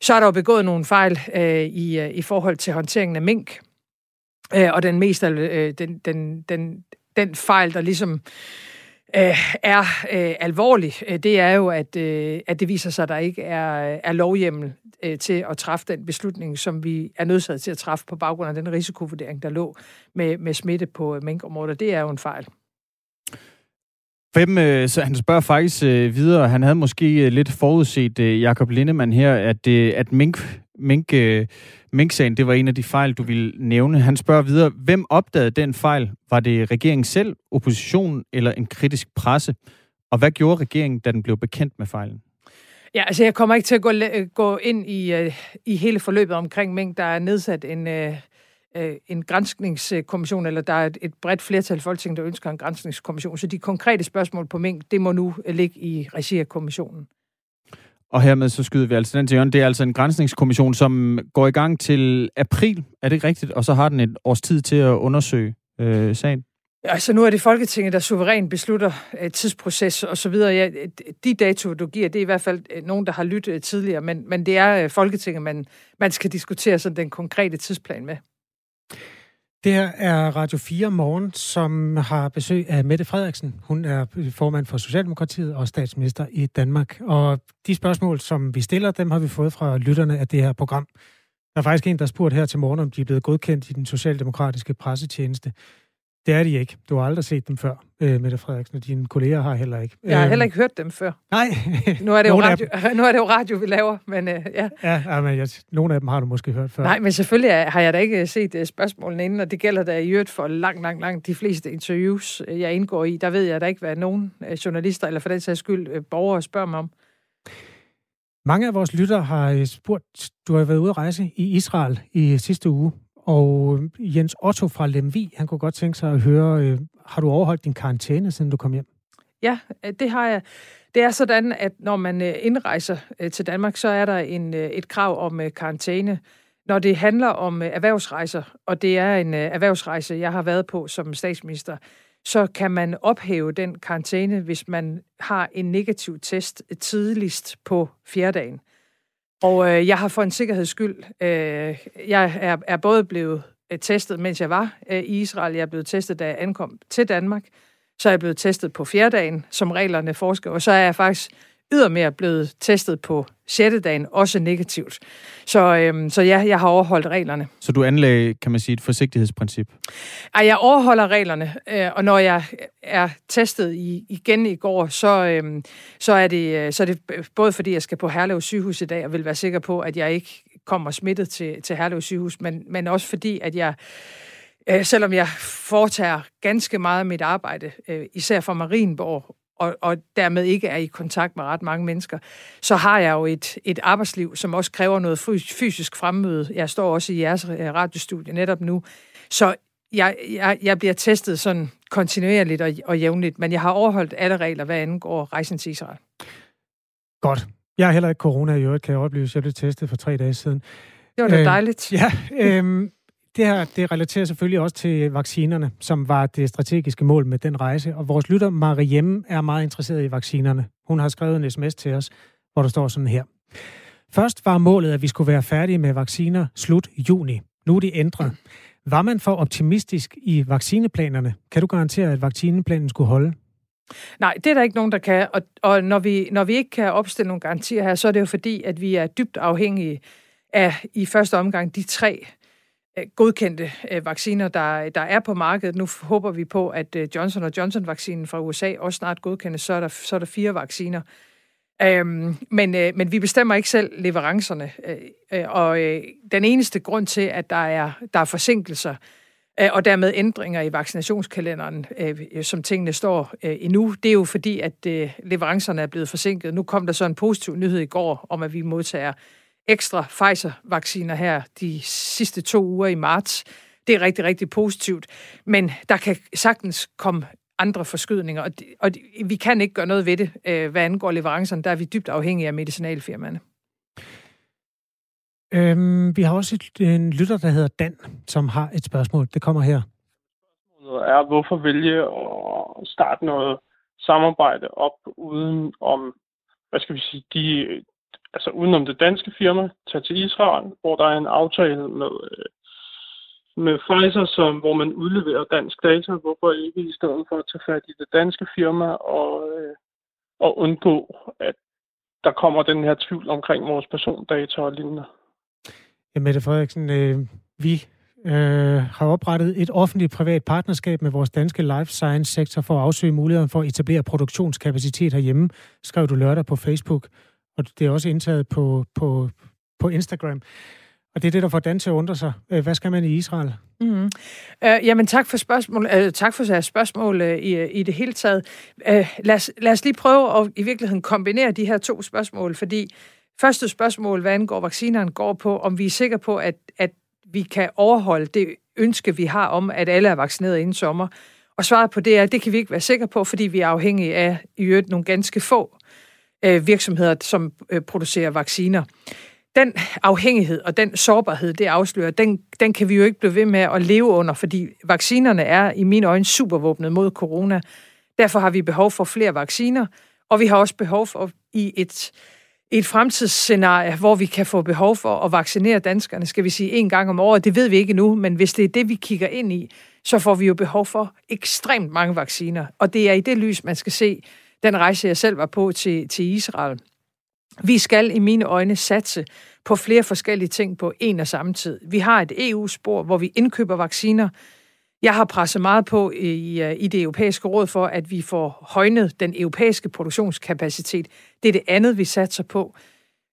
Så er der jo begået nogle fejl øh, i, øh, i forhold til håndteringen af mink. Øh, og den mest øh, den, den, den, den fejl, der ligesom øh, er øh, alvorlig, øh, det er jo, at, øh, at det viser sig, at der ikke er, er lovhjemmel øh, til at træffe den beslutning, som vi er nødsaget til at træffe på baggrund af den risikovurdering, der lå med, med smitte på øh, minkområdet. Det er jo en fejl. Hvem, øh, så han spørger faktisk øh, videre, han havde måske øh, lidt forudset øh, Jakob Lindemann her, at, øh, at mink, mink, øh, mink-sagen, det var en af de fejl, du ville nævne. Han spørger videre, hvem opdagede den fejl? Var det regeringen selv, oppositionen eller en kritisk presse? Og hvad gjorde regeringen, da den blev bekendt med fejlen? Ja, altså jeg kommer ikke til at gå, gå ind i, øh, i hele forløbet omkring Mink. Der er nedsat en, Øh uh, en grænskningskommission, eller der er et, et bredt flertal i Folketinget, der ønsker en grænskningskommission. Så de konkrete spørgsmål på Mink, det må nu ligge i regi af kommissionen. Og hermed så skyder vi altså den til hjørnet. Det er altså en grænsningskommission, som går i gang til april, er det ikke rigtigt? Og så har den et års tid til at undersøge øh, sagen. Altså nu er det Folketinget, der suverænt beslutter uh, tidsproces og så videre. Ja, de datoer, du giver, det er i hvert fald uh, nogen, der har lyttet tidligere, men, men det er uh, Folketinget, man, man skal diskutere sådan den konkrete tidsplan med. Det her er Radio 4 Morgen, som har besøg af Mette Frederiksen. Hun er formand for Socialdemokratiet og statsminister i Danmark. Og de spørgsmål, som vi stiller, dem har vi fået fra lytterne af det her program. Der er faktisk en, der spurgte her til morgen, om de er blevet godkendt i den socialdemokratiske pressetjeneste. Det er de ikke. Du har aldrig set dem før, øh, Mette Frederiksen, og dine kolleger har heller ikke. Jeg har heller ikke hørt dem før. Nej. [LAUGHS] nu, er det jo radio, [LAUGHS] nu er det jo radio, vi laver, men øh, ja. Ja, ja men jeg, nogle af dem har du måske hørt før. Nej, men selvfølgelig har jeg da ikke set uh, spørgsmålene inden, og det gælder da i øvrigt for langt, langt, langt de fleste interviews, øh, jeg indgår i. Der ved jeg da ikke, hvad nogen uh, journalister, eller for den sags skyld borgere, spørger mig om. Mange af vores lytter har spurgt, du har været ude at rejse i Israel i sidste uge. Og øh, Jens Otto fra Lemvi, han kunne godt tænke sig at høre, øh, har du overholdt din karantæne, siden du kom hjem? Ja, øh, det har jeg. Det er sådan, at når man øh, indrejser til Danmark, så er der en, et krav om karantæne. Når det handler om erhvervsrejser, og det er en erhvervsrejse, jeg har været på som statsminister, så kan man ophæve den karantæne, hvis man har en negativ test tidligst på fjerdagen. Og øh, jeg har for en sikkerheds skyld, øh, jeg er, er både blevet øh, testet, mens jeg var øh, i Israel, jeg er blevet testet, da jeg ankom til Danmark, så er jeg blevet testet på fjerdagen, som reglerne foreskriver, og så er jeg faktisk ydermere blevet testet på 6. dagen, også negativt. Så, øhm, så ja, jeg har overholdt reglerne. Så du anlagde, kan man sige, et forsigtighedsprincip? Ej, jeg overholder reglerne, øh, og når jeg er testet i, igen i går, så, øhm, så, er det, øh, så er det både fordi, jeg skal på Herlev sygehus i dag, og vil være sikker på, at jeg ikke kommer smittet til, til Herlev sygehus, men, men også fordi, at jeg øh, selvom jeg foretager ganske meget af mit arbejde, øh, især for Marienborg og, og dermed ikke er i kontakt med ret mange mennesker, så har jeg jo et, et arbejdsliv, som også kræver noget fysisk fremmøde. Jeg står også i jeres øh, radiostudie netop nu. Så jeg, jeg, jeg bliver testet sådan kontinuerligt og, og jævnligt, men jeg har overholdt alle regler, hvad angår rejsen til Israel. Godt. Jeg har heller ikke corona i øvrigt, kan jeg oplyse. Jeg blev testet for tre dage siden. Det var da øh, dejligt. Ja, [LAUGHS] øh, det her det relaterer selvfølgelig også til vaccinerne, som var det strategiske mål med den rejse. Og vores lytter, Mariem, er meget interesseret i vaccinerne. Hun har skrevet en sms til os, hvor der står sådan her. Først var målet, at vi skulle være færdige med vacciner slut juni. Nu er de ændret. Var man for optimistisk i vaccineplanerne? Kan du garantere, at vaccineplanen skulle holde? Nej, det er der ikke nogen, der kan. Og, og når, vi, når vi ikke kan opstille nogle garantier her, så er det jo fordi, at vi er dybt afhængige af i første omgang de tre Øh, godkendte øh, vacciner, der, der er på markedet. Nu håber vi på, at øh, Johnson Johnson-vaccinen fra USA også snart godkendes, så er der, så er der fire vacciner. Øhm, men, øh, men vi bestemmer ikke selv leverancerne, øh, og øh, den eneste grund til, at der er, der er forsinkelser, øh, og dermed ændringer i vaccinationskalenderen, øh, som tingene står øh, endnu, det er jo fordi, at øh, leverancerne er blevet forsinket. Nu kom der så en positiv nyhed i går om, at vi modtager ekstra Pfizer-vacciner her de sidste to uger i marts. Det er rigtig, rigtig positivt. Men der kan sagtens komme andre forskydninger, og, de, og de, vi kan ikke gøre noget ved det, øh, hvad angår leverancerne. Der er vi dybt afhængige af medicinalfirmaerne. Øhm, vi har også et, en lytter, der hedder Dan, som har et spørgsmål. Det kommer her. er, hvorfor vælge at starte noget samarbejde op uden om, hvad skal vi sige, de, altså udenom det danske firma, tage til Israel, hvor der er en aftale med, øh, med Pfizer, som, hvor man udleverer dansk data. Hvorfor ikke i stedet for at tage fat i det danske firma og, øh, og undgå, at der kommer den her tvivl omkring vores persondata og lignende? Ja, Mette Frederiksen, øh, vi øh, har oprettet et offentligt privat partnerskab med vores danske life science sektor for at afsøge muligheden for at etablere produktionskapacitet herhjemme, skrev du lørdag på Facebook, og det er også indtaget på, på, på Instagram. Og det er det, der får Dan til at undre sig. Øh, hvad skal man i Israel? Mm. Uh, jamen tak for spørgsmål. Uh, tak for jeres spørgsmål uh, i, i det hele taget. Uh, lad, os, lad os lige prøve at i virkeligheden kombinere de her to spørgsmål, fordi første spørgsmål, hvad angår vaccinerne, går på, om vi er sikre på, at, at vi kan overholde det ønske, vi har om, at alle er vaccineret inden sommer. Og svaret på det er, at det kan vi ikke være sikre på, fordi vi er afhængige af i øvrigt nogle ganske få øh, virksomheder, som øh, producerer vacciner den afhængighed og den sårbarhed, det afslører, den, den kan vi jo ikke blive ved med at leve under, fordi vaccinerne er i mine øjne supervåbnet mod corona. Derfor har vi behov for flere vacciner, og vi har også behov for i et, et fremtidsscenarie, hvor vi kan få behov for at vaccinere danskerne, skal vi sige en gang om året. Det ved vi ikke nu, men hvis det er det, vi kigger ind i, så får vi jo behov for ekstremt mange vacciner. Og det er i det lys, man skal se den rejse, jeg selv var på til, til Israel vi skal i mine øjne satse på flere forskellige ting på en og samme tid. Vi har et EU-spor, hvor vi indkøber vacciner. Jeg har presset meget på i, øh, i det europæiske råd for, at vi får højnet den europæiske produktionskapacitet. Det er det andet, vi satser på.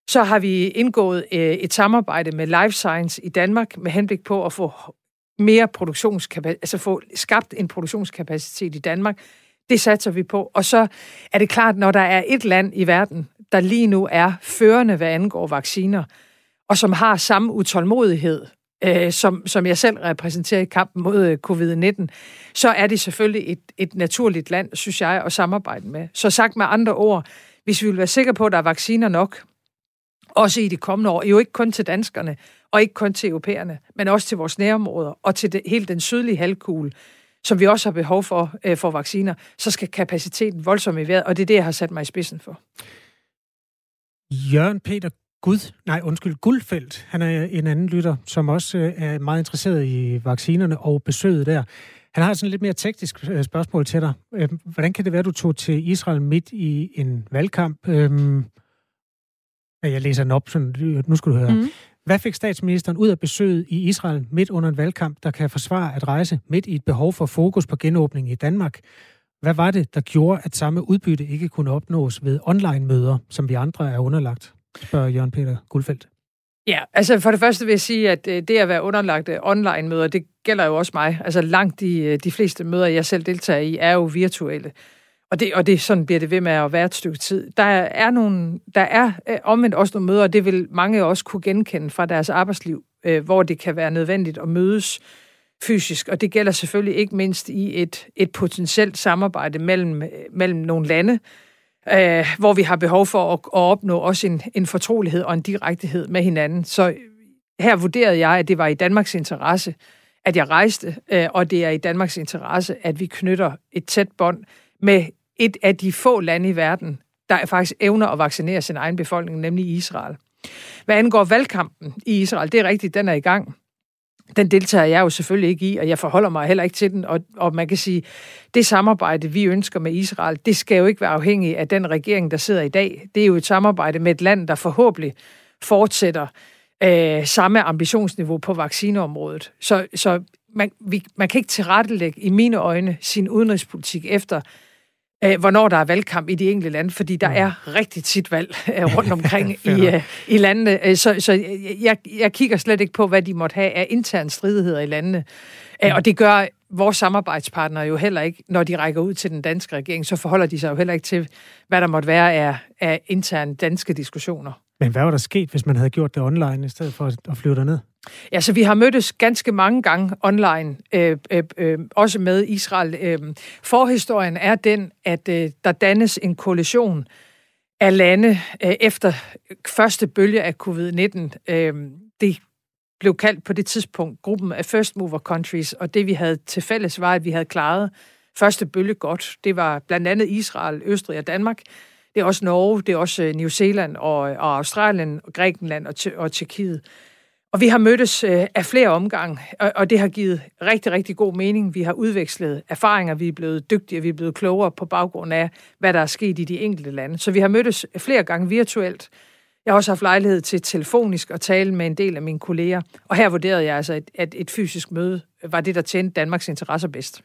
Så har vi indgået øh, et samarbejde med Life Science i Danmark med henblik på at få mere produktionskapacitet, altså få skabt en produktionskapacitet i Danmark. Det satser vi på. Og så er det klart, når der er et land i verden, der lige nu er førende, hvad angår vacciner, og som har samme utålmodighed, øh, som, som jeg selv repræsenterer i kampen mod øh, covid-19, så er det selvfølgelig et, et naturligt land, synes jeg, at samarbejde med. Så sagt med andre ord, hvis vi vil være sikre på, at der er vacciner nok, også i de kommende år, jo ikke kun til danskerne, og ikke kun til europæerne, men også til vores nærområder, og til det, hele den sydlige halvkugle, som vi også har behov for, øh, for vacciner, så skal kapaciteten voldsomt i vejret, og det er det, jeg har sat mig i spidsen for. Jørgen Peter Gud, nej undskyld, Guldfeldt, han er en anden lytter, som også øh, er meget interesseret i vaccinerne og besøget der. Han har sådan lidt mere teknisk øh, spørgsmål til dig. Øh, hvordan kan det være, du tog til Israel midt i en valgkamp? Øhm, jeg læser den op, sådan, nu skal du høre. Mm. Hvad fik statsministeren ud af besøget i Israel midt under en valgkamp, der kan forsvare at rejse midt i et behov for fokus på genåbning i Danmark? Hvad var det, der gjorde, at samme udbytte ikke kunne opnås ved online-møder, som vi andre er underlagt, spørger Jørgen Peter Guldfeldt. Ja, altså for det første vil jeg sige, at øh, det at være underlagt øh, online-møder, det gælder jo også mig. Altså langt de, øh, de fleste møder, jeg selv deltager i, er jo virtuelle. Og det, og det sådan bliver det ved med at være et stykke tid. Der er, nogle, der er øh, omvendt også nogle møder, og det vil mange også kunne genkende fra deres arbejdsliv, øh, hvor det kan være nødvendigt at mødes fysisk, og det gælder selvfølgelig ikke mindst i et, et potentielt samarbejde mellem, mellem nogle lande, øh, hvor vi har behov for at, at opnå også en, en fortrolighed og en direktehed med hinanden. Så her vurderede jeg, at det var i Danmarks interesse, at jeg rejste, øh, og det er i Danmarks interesse, at vi knytter et tæt bånd med et af de få lande i verden, der faktisk evner at vaccinere sin egen befolkning, nemlig Israel. Hvad angår valgkampen i Israel, det er rigtigt, den er i gang den deltager jeg jo selvfølgelig ikke i, og jeg forholder mig heller ikke til den. Og, og man kan sige, det samarbejde, vi ønsker med Israel, det skal jo ikke være afhængigt af den regering, der sidder i dag. Det er jo et samarbejde med et land, der forhåbentlig fortsætter øh, samme ambitionsniveau på vaccineområdet. Så, så man, vi, man kan ikke tilrettelægge, i mine øjne, sin udenrigspolitik efter, øh, hvornår der er valgkamp i de enkelte lande, fordi der mm. er rigtig tit valg øh, rundt omkring [LAUGHS] i, øh, i landene. Øh, så, så jeg, jeg kigger slet ikke på, hvad de måtte have af interne stridigheder i landene. Øh, mm. Og det gør vores samarbejdspartnere jo heller ikke, når de rækker ud til den danske regering, så forholder de sig jo heller ikke til, hvad der måtte være af, af interne danske diskussioner. Men hvad var der sket, hvis man havde gjort det online, i stedet for at flyve derned? Ja, så vi har mødtes ganske mange gange online, øh, øh, øh, også med Israel. Øh, forhistorien er den, at øh, der dannes en koalition af lande øh, efter første bølge af covid-19. Øh, det blev kaldt på det tidspunkt gruppen af First Mover Countries, og det vi havde til fælles var, at vi havde klaret første bølge godt. Det var blandt andet Israel, Østrig og Danmark. Det er også Norge, det er også øh, New Zealand og, øh, og Australien, og Grækenland og, og Tjekkiet. Og vi har mødtes øh, af flere omgange, og, og det har givet rigtig, rigtig god mening. Vi har udvekslet erfaringer, vi er blevet dygtige, vi er blevet klogere på baggrund af, hvad der er sket i de enkelte lande. Så vi har mødtes flere gange virtuelt. Jeg har også haft lejlighed til telefonisk at tale med en del af mine kolleger, og her vurderede jeg altså, at et fysisk møde var det, der tjente Danmarks interesser bedst.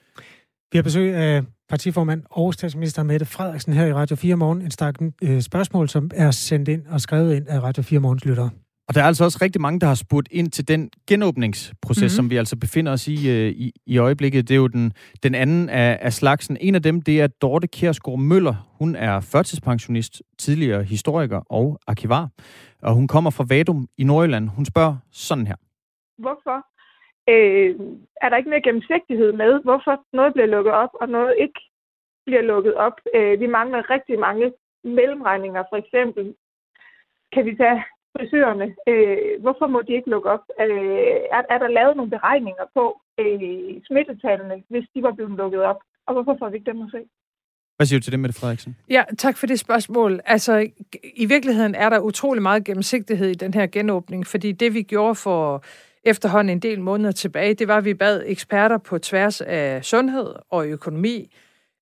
Vi har besøg af partiformand og statsminister Mette Frederiksen her i Radio 4 Morgen. En stak øh, spørgsmål, som er sendt ind og skrevet ind af Radio 4 Morgens lyttere. Og der er altså også rigtig mange, der har spurgt ind til den genåbningsproces, mm-hmm. som vi altså befinder os i, øh, i i øjeblikket. Det er jo den, den anden af, af slagsen. En af dem, det er Dorte Kjærsgaard Møller. Hun er førtidspensionist, tidligere historiker og arkivar. Og hun kommer fra Vadum i Nordjylland. Hun spørger sådan her. Hvorfor øh, er der ikke mere gennemsigtighed med, hvorfor noget bliver lukket op, og noget ikke bliver lukket op? Øh, vi mangler rigtig mange mellemregninger, for eksempel kan vi tage frisørerne. Øh, hvorfor må de ikke lukke op? Øh, er, er der lavet nogle beregninger på øh, smittetallene, hvis de var blevet lukket op? Og hvorfor får vi ikke dem at se? Hvad siger du til det, Mette Frederiksen? Ja, tak for det spørgsmål. Altså, i virkeligheden er der utrolig meget gennemsigtighed i den her genåbning, fordi det, vi gjorde for efterhånden en del måneder tilbage, det var, at vi bad eksperter på tværs af sundhed og økonomi,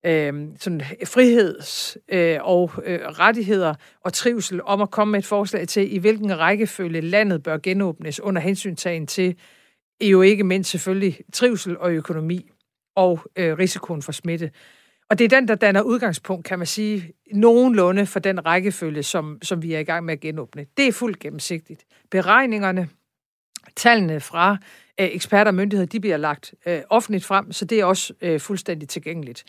øh, sådan friheds- øh, og øh, rettigheder og trivsel om at komme med et forslag til, i hvilken rækkefølge landet bør genåbnes under hensyntagen til jo ikke mindst selvfølgelig trivsel og økonomi og øh, risikoen for smitte. Og det er den, der danner udgangspunkt, kan man sige, nogenlunde for den rækkefølge, som, som vi er i gang med at genåbne. Det er fuldt gennemsigtigt. Beregningerne, tallene fra øh, eksperter og myndigheder, de bliver lagt øh, offentligt frem, så det er også øh, fuldstændig tilgængeligt.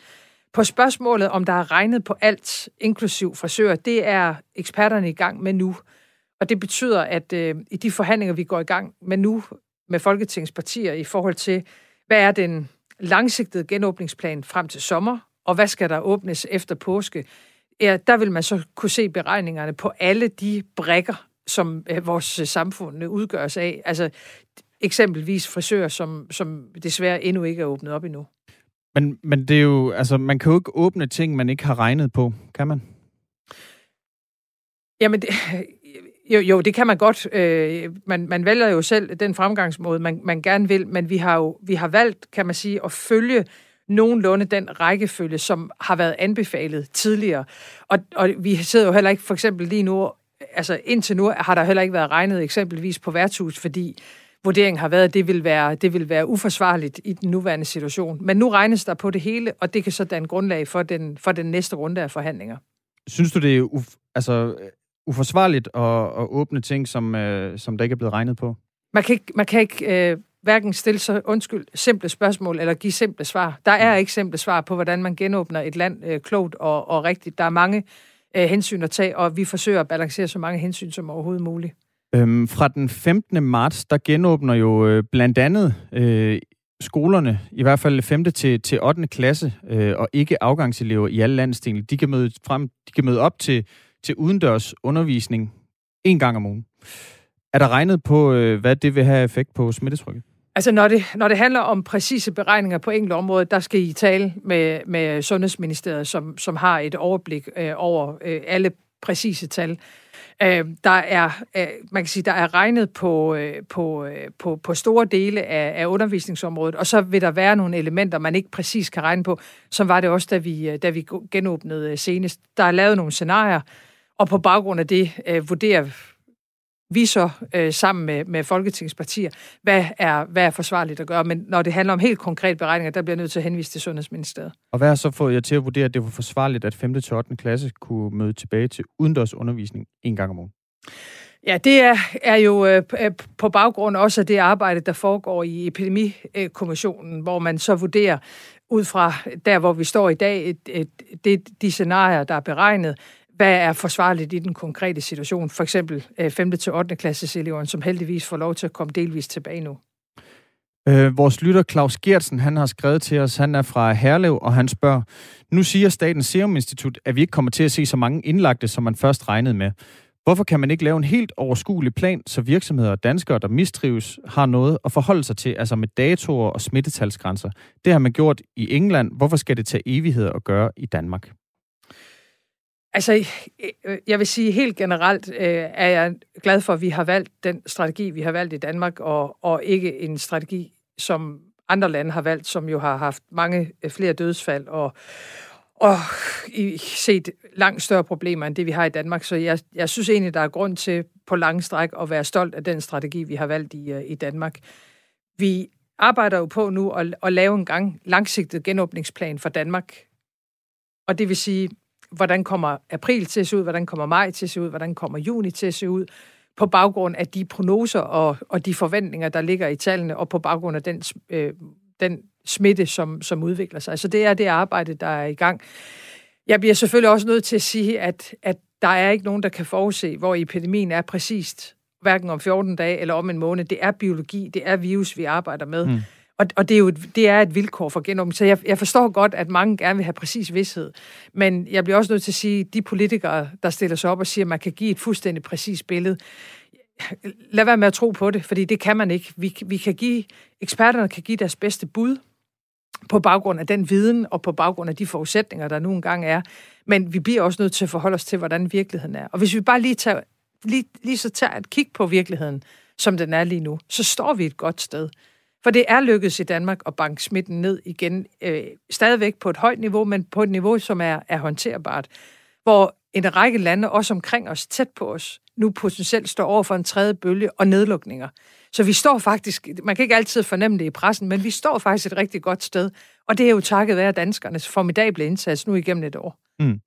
På spørgsmålet, om der er regnet på alt, inklusiv frisører, det er eksperterne i gang med nu. Og det betyder, at øh, i de forhandlinger, vi går i gang med nu med Folketingets partier i forhold til, hvad er den langsigtede genåbningsplan frem til sommer, og hvad skal der åbnes efter påske, ja, der vil man så kunne se beregningerne på alle de brækker, som øh, vores samfund udgøres af. Altså eksempelvis frisører, som, som desværre endnu ikke er åbnet op endnu. Men, men det er jo, altså, man kan jo ikke åbne ting, man ikke har regnet på, kan man? Jamen, det, jo, jo, det kan man godt. Øh, man, man vælger jo selv den fremgangsmåde, man, man gerne vil, men vi har jo vi har valgt, kan man sige, at følge nogenlunde den rækkefølge, som har været anbefalet tidligere. Og, og vi sidder jo heller ikke, for eksempel lige nu, altså indtil nu har der heller ikke været regnet eksempelvis på værtshus, fordi vurderingen har været, at det vil være, det vil være uforsvarligt i den nuværende situation. Men nu regnes der på det hele, og det kan så danne grundlag for den, for den næste runde af forhandlinger. Synes du, det er uf- altså, uforsvarligt at, at åbne ting, som, øh, som der ikke er blevet regnet på? Man kan ikke, man kan ikke øh, hverken stille så undskyld, simple spørgsmål eller give simple svar. Der er ikke simple svar på, hvordan man genåbner et land øh, klogt og, og rigtigt. Der er mange øh, hensyn at tage, og vi forsøger at balancere så mange hensyn som overhovedet muligt. Øhm, fra den 15. marts, der genåbner jo øh, blandt andet øh, skolerne, i hvert fald 5. til, til 8. klasse, øh, og ikke afgangselever i alle landsdele, de kan møde, frem, de kan møde op til, til udendørs undervisning en gang om ugen. Er der regnet på, øh, hvad det vil have effekt på smittetrykket? Altså, når det, når det handler om præcise beregninger på enkelte områder, der skal I tale med, med Sundhedsministeriet, som, som har et overblik øh, over øh, alle præcise tal. Øh, der er, øh, man kan sige, der er regnet på, øh, på, øh, på, på store dele af, af undervisningsområdet, og så vil der være nogle elementer, man ikke præcis kan regne på, som var det også, da vi, øh, da vi genåbnede øh, senest. Der er lavet nogle scenarier, og på baggrund af det øh, vurderer vi så øh, sammen med, med Folketingets partier, hvad er, hvad er forsvarligt at gøre. Men når det handler om helt konkret beregninger, der bliver nødt til at henvise til Sundhedsministeriet. Og hvad har så fået jer til at vurdere, at det var forsvarligt, at 5. til 8. klasse kunne møde tilbage til udendørs undervisning en gang om ugen? Ja, det er, er jo øh, på baggrund også af det arbejde, der foregår i Epidemikommissionen, hvor man så vurderer ud fra der, hvor vi står i dag, et, et, det, de scenarier, der er beregnet, hvad er forsvarligt i den konkrete situation. For eksempel øh, 5. til 8. klasses eleverne, som heldigvis får lov til at komme delvis tilbage nu. Øh, vores lytter Claus Gertsen, han har skrevet til os, han er fra Herlev, og han spørger, nu siger Statens Serum Institut, at vi ikke kommer til at se så mange indlagte, som man først regnede med. Hvorfor kan man ikke lave en helt overskuelig plan, så virksomheder og danskere, der mistrives, har noget at forholde sig til, altså med datoer og smittetalsgrænser? Det har man gjort i England. Hvorfor skal det tage evigheder at gøre i Danmark? Altså, øh, jeg vil sige helt generelt, øh, er jeg glad for, at vi har valgt den strategi, vi har valgt i Danmark, og, og ikke en strategi, som andre lande har valgt, som jo har haft mange øh, flere dødsfald og, og i set langt større problemer end det, vi har i Danmark. Så jeg, jeg synes egentlig, der er grund til på lange stræk at være stolt af den strategi, vi har valgt i, øh, i Danmark. Vi arbejder jo på nu at, at lave en gang langsigtet genåbningsplan for Danmark. Og det vil sige, hvordan kommer april til at se ud, hvordan kommer maj til at se ud, hvordan kommer juni til at se ud, på baggrund af de prognoser og, og de forventninger, der ligger i tallene, og på baggrund af den, øh, den smitte, som, som udvikler sig. Så det er det arbejde, der er i gang. Jeg bliver selvfølgelig også nødt til at sige, at, at der er ikke nogen, der kan forudse, hvor epidemien er præcist, hverken om 14 dage eller om en måned. Det er biologi, det er virus, vi arbejder med. Mm. Og, og det, er jo et, det er et vilkår for genåbning. Så jeg, jeg forstår godt, at mange gerne vil have præcis vidshed. Men jeg bliver også nødt til at sige, at de politikere, der stiller sig op og siger, at man kan give et fuldstændig præcist billede, lad være med at tro på det, fordi det kan man ikke. Vi, vi kan give, eksperterne kan give deres bedste bud på baggrund af den viden og på baggrund af de forudsætninger, der nu engang er. Men vi bliver også nødt til at forholde os til, hvordan virkeligheden er. Og hvis vi bare lige, tager, lige, lige så tager et kig på virkeligheden, som den er lige nu, så står vi et godt sted. For det er lykkedes i Danmark at banke smitten ned igen, øh, stadigvæk på et højt niveau, men på et niveau, som er, er håndterbart. Hvor en række lande, også omkring os, tæt på os, nu potentielt står over for en tredje bølge og nedlukninger. Så vi står faktisk, man kan ikke altid fornemme det i pressen, men vi står faktisk et rigtig godt sted. Og det er jo takket være danskernes formidable indsats nu igennem et år. Mm.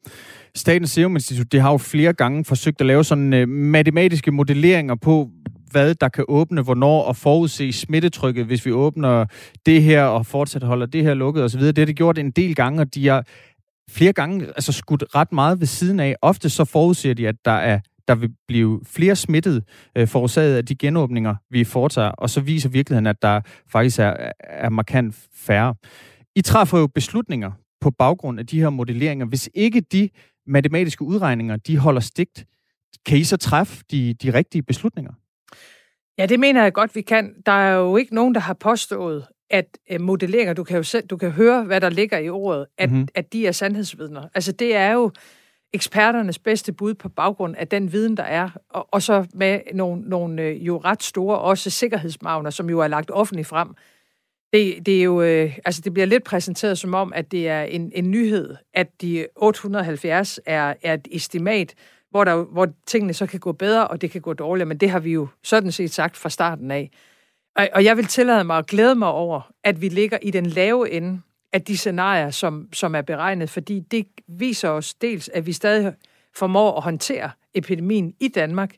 Statens Serum Institut, det har jo flere gange forsøgt at lave sådan øh, matematiske modelleringer på, hvad der kan åbne, hvornår og forudse smittetrykket, hvis vi åbner det her og fortsat holder det her lukket osv. Det har det gjort en del gange, og de har flere gange altså skudt ret meget ved siden af. Ofte så forudser de, at der er der vil blive flere smittet øh, forårsaget af de genåbninger, vi foretager, og så viser virkeligheden, at der faktisk er, er markant færre. I træffer jo beslutninger på baggrund af de her modelleringer. Hvis ikke de matematiske udregninger, de holder stigt, kan I så træffe de, de rigtige beslutninger? Ja, det mener jeg godt, vi kan. Der er jo ikke nogen, der har påstået, at øh, modelleringer, du kan jo selv, du kan høre, hvad der ligger i ordet, at, mm-hmm. at de er sandhedsvidner. Altså det er jo eksperternes bedste bud på baggrund af den viden, der er, og, og så med nogle, nogle øh, jo ret store også sikkerhedsmagner, som jo er lagt offentligt frem. Det, det er jo, øh, altså det bliver lidt præsenteret som om, at det er en, en nyhed, at de 870 er, er et estimat, hvor, der, hvor tingene så kan gå bedre, og det kan gå dårligere, men det har vi jo sådan set sagt fra starten af. Og, og jeg vil tillade mig at glæde mig over, at vi ligger i den lave ende af de scenarier, som, som er beregnet, fordi det viser os dels, at vi stadig formår at håndtere epidemien i Danmark,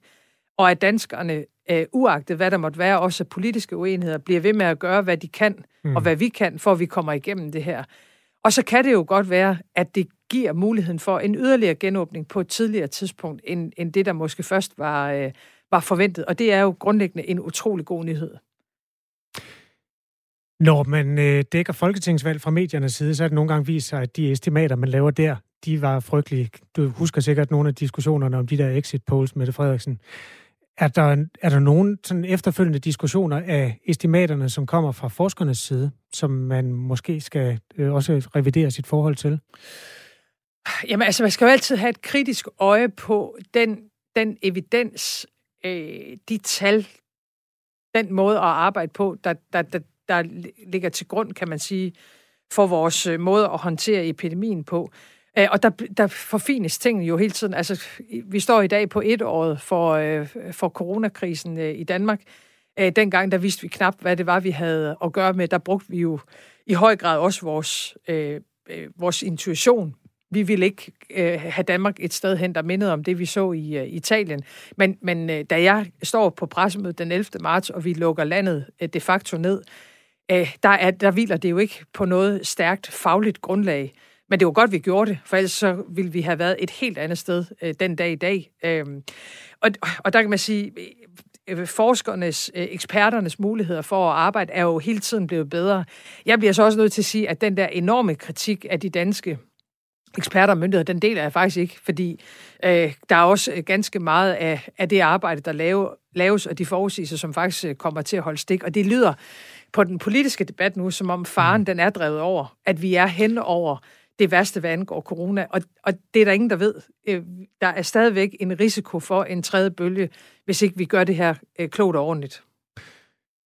og at danskerne, øh, uagtet hvad der måtte være, også politiske uenigheder, bliver ved med at gøre, hvad de kan, mm. og hvad vi kan, for at vi kommer igennem det her. Og så kan det jo godt være, at det giver muligheden for en yderligere genåbning på et tidligere tidspunkt, end, end det, der måske først var, øh, var forventet. Og det er jo grundlæggende en utrolig god nyhed. Når man øh, dækker folketingsvalg fra mediernes side, så er det nogle gange vist sig, at de estimater, man laver der, de var frygtelige. Du husker sikkert nogle af diskussionerne om de der exit polls, med Frederiksen. Er der, er der nogen sådan efterfølgende diskussioner af estimaterne, som kommer fra forskernes side, som man måske skal øh, også revidere sit forhold til? Jamen altså, man skal jo altid have et kritisk øje på den, den evidens, øh, de tal, den måde at arbejde på, der, der, der, der ligger til grund, kan man sige, for vores øh, måde at håndtere epidemien på. Øh, og der, der forfines tingene jo hele tiden. Altså, vi står i dag på et år for, øh, for coronakrisen i Danmark. Dengang, der vidste vi knap, hvad det var, vi havde at gøre med. Der brugte vi jo i høj grad også vores, øh, vores intuition. Vi ville ikke øh, have Danmark et sted hen, der mindede om det, vi så i øh, Italien. Men, men øh, da jeg står på pressemødet den 11. marts, og vi lukker landet øh, de facto ned, øh, Øh, der, er, der hviler det jo ikke på noget stærkt fagligt grundlag. Men det var godt, vi gjorde det, for ellers så ville vi have været et helt andet sted øh, den dag i dag. Øh, og, og der kan man sige, øh, øh, forskernes, øh, eksperternes muligheder for at arbejde er jo hele tiden blevet bedre. Jeg bliver så også nødt til at sige, at den der enorme kritik af de danske eksperter og myndigheder, den deler jeg faktisk ikke, fordi øh, der er også øh, ganske meget af, af det arbejde, der lave, laves, og de forudsigelser, som faktisk kommer til at holde stik. Og det lyder på den politiske debat nu, som om faren mm. den er drevet over, at vi er hen over det værste, hvad angår corona, og, og det er der ingen, der ved. Øh, der er stadigvæk en risiko for en tredje bølge, hvis ikke vi gør det her øh, klogt og ordentligt.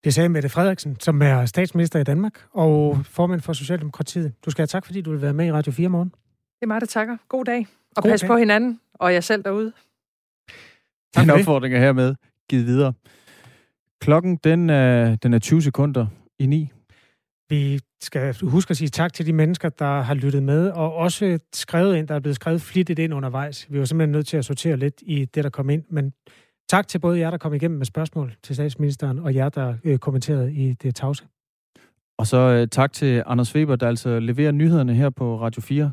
Det sagde Mette Frederiksen, som er statsminister i Danmark og formand for Socialdemokratiet. Du skal have tak, fordi du vil være med i Radio 4 morgen. er mig, der takker. God dag. Og God pas dag. på hinanden, og jer selv derude. Den for det. opfordring er hermed givet videre. Klokken, den er, den er 20 sekunder i 9. Vi skal huske at sige tak til de mennesker, der har lyttet med, og også skrevet ind, der er blevet skrevet flittigt ind undervejs. Vi var simpelthen nødt til at sortere lidt i det, der kom ind, men tak til både jer, der kom igennem med spørgsmål til statsministeren, og jer, der øh, kommenterede i det tavse. Og så øh, tak til Anders Weber, der altså leverer nyhederne her på Radio 4.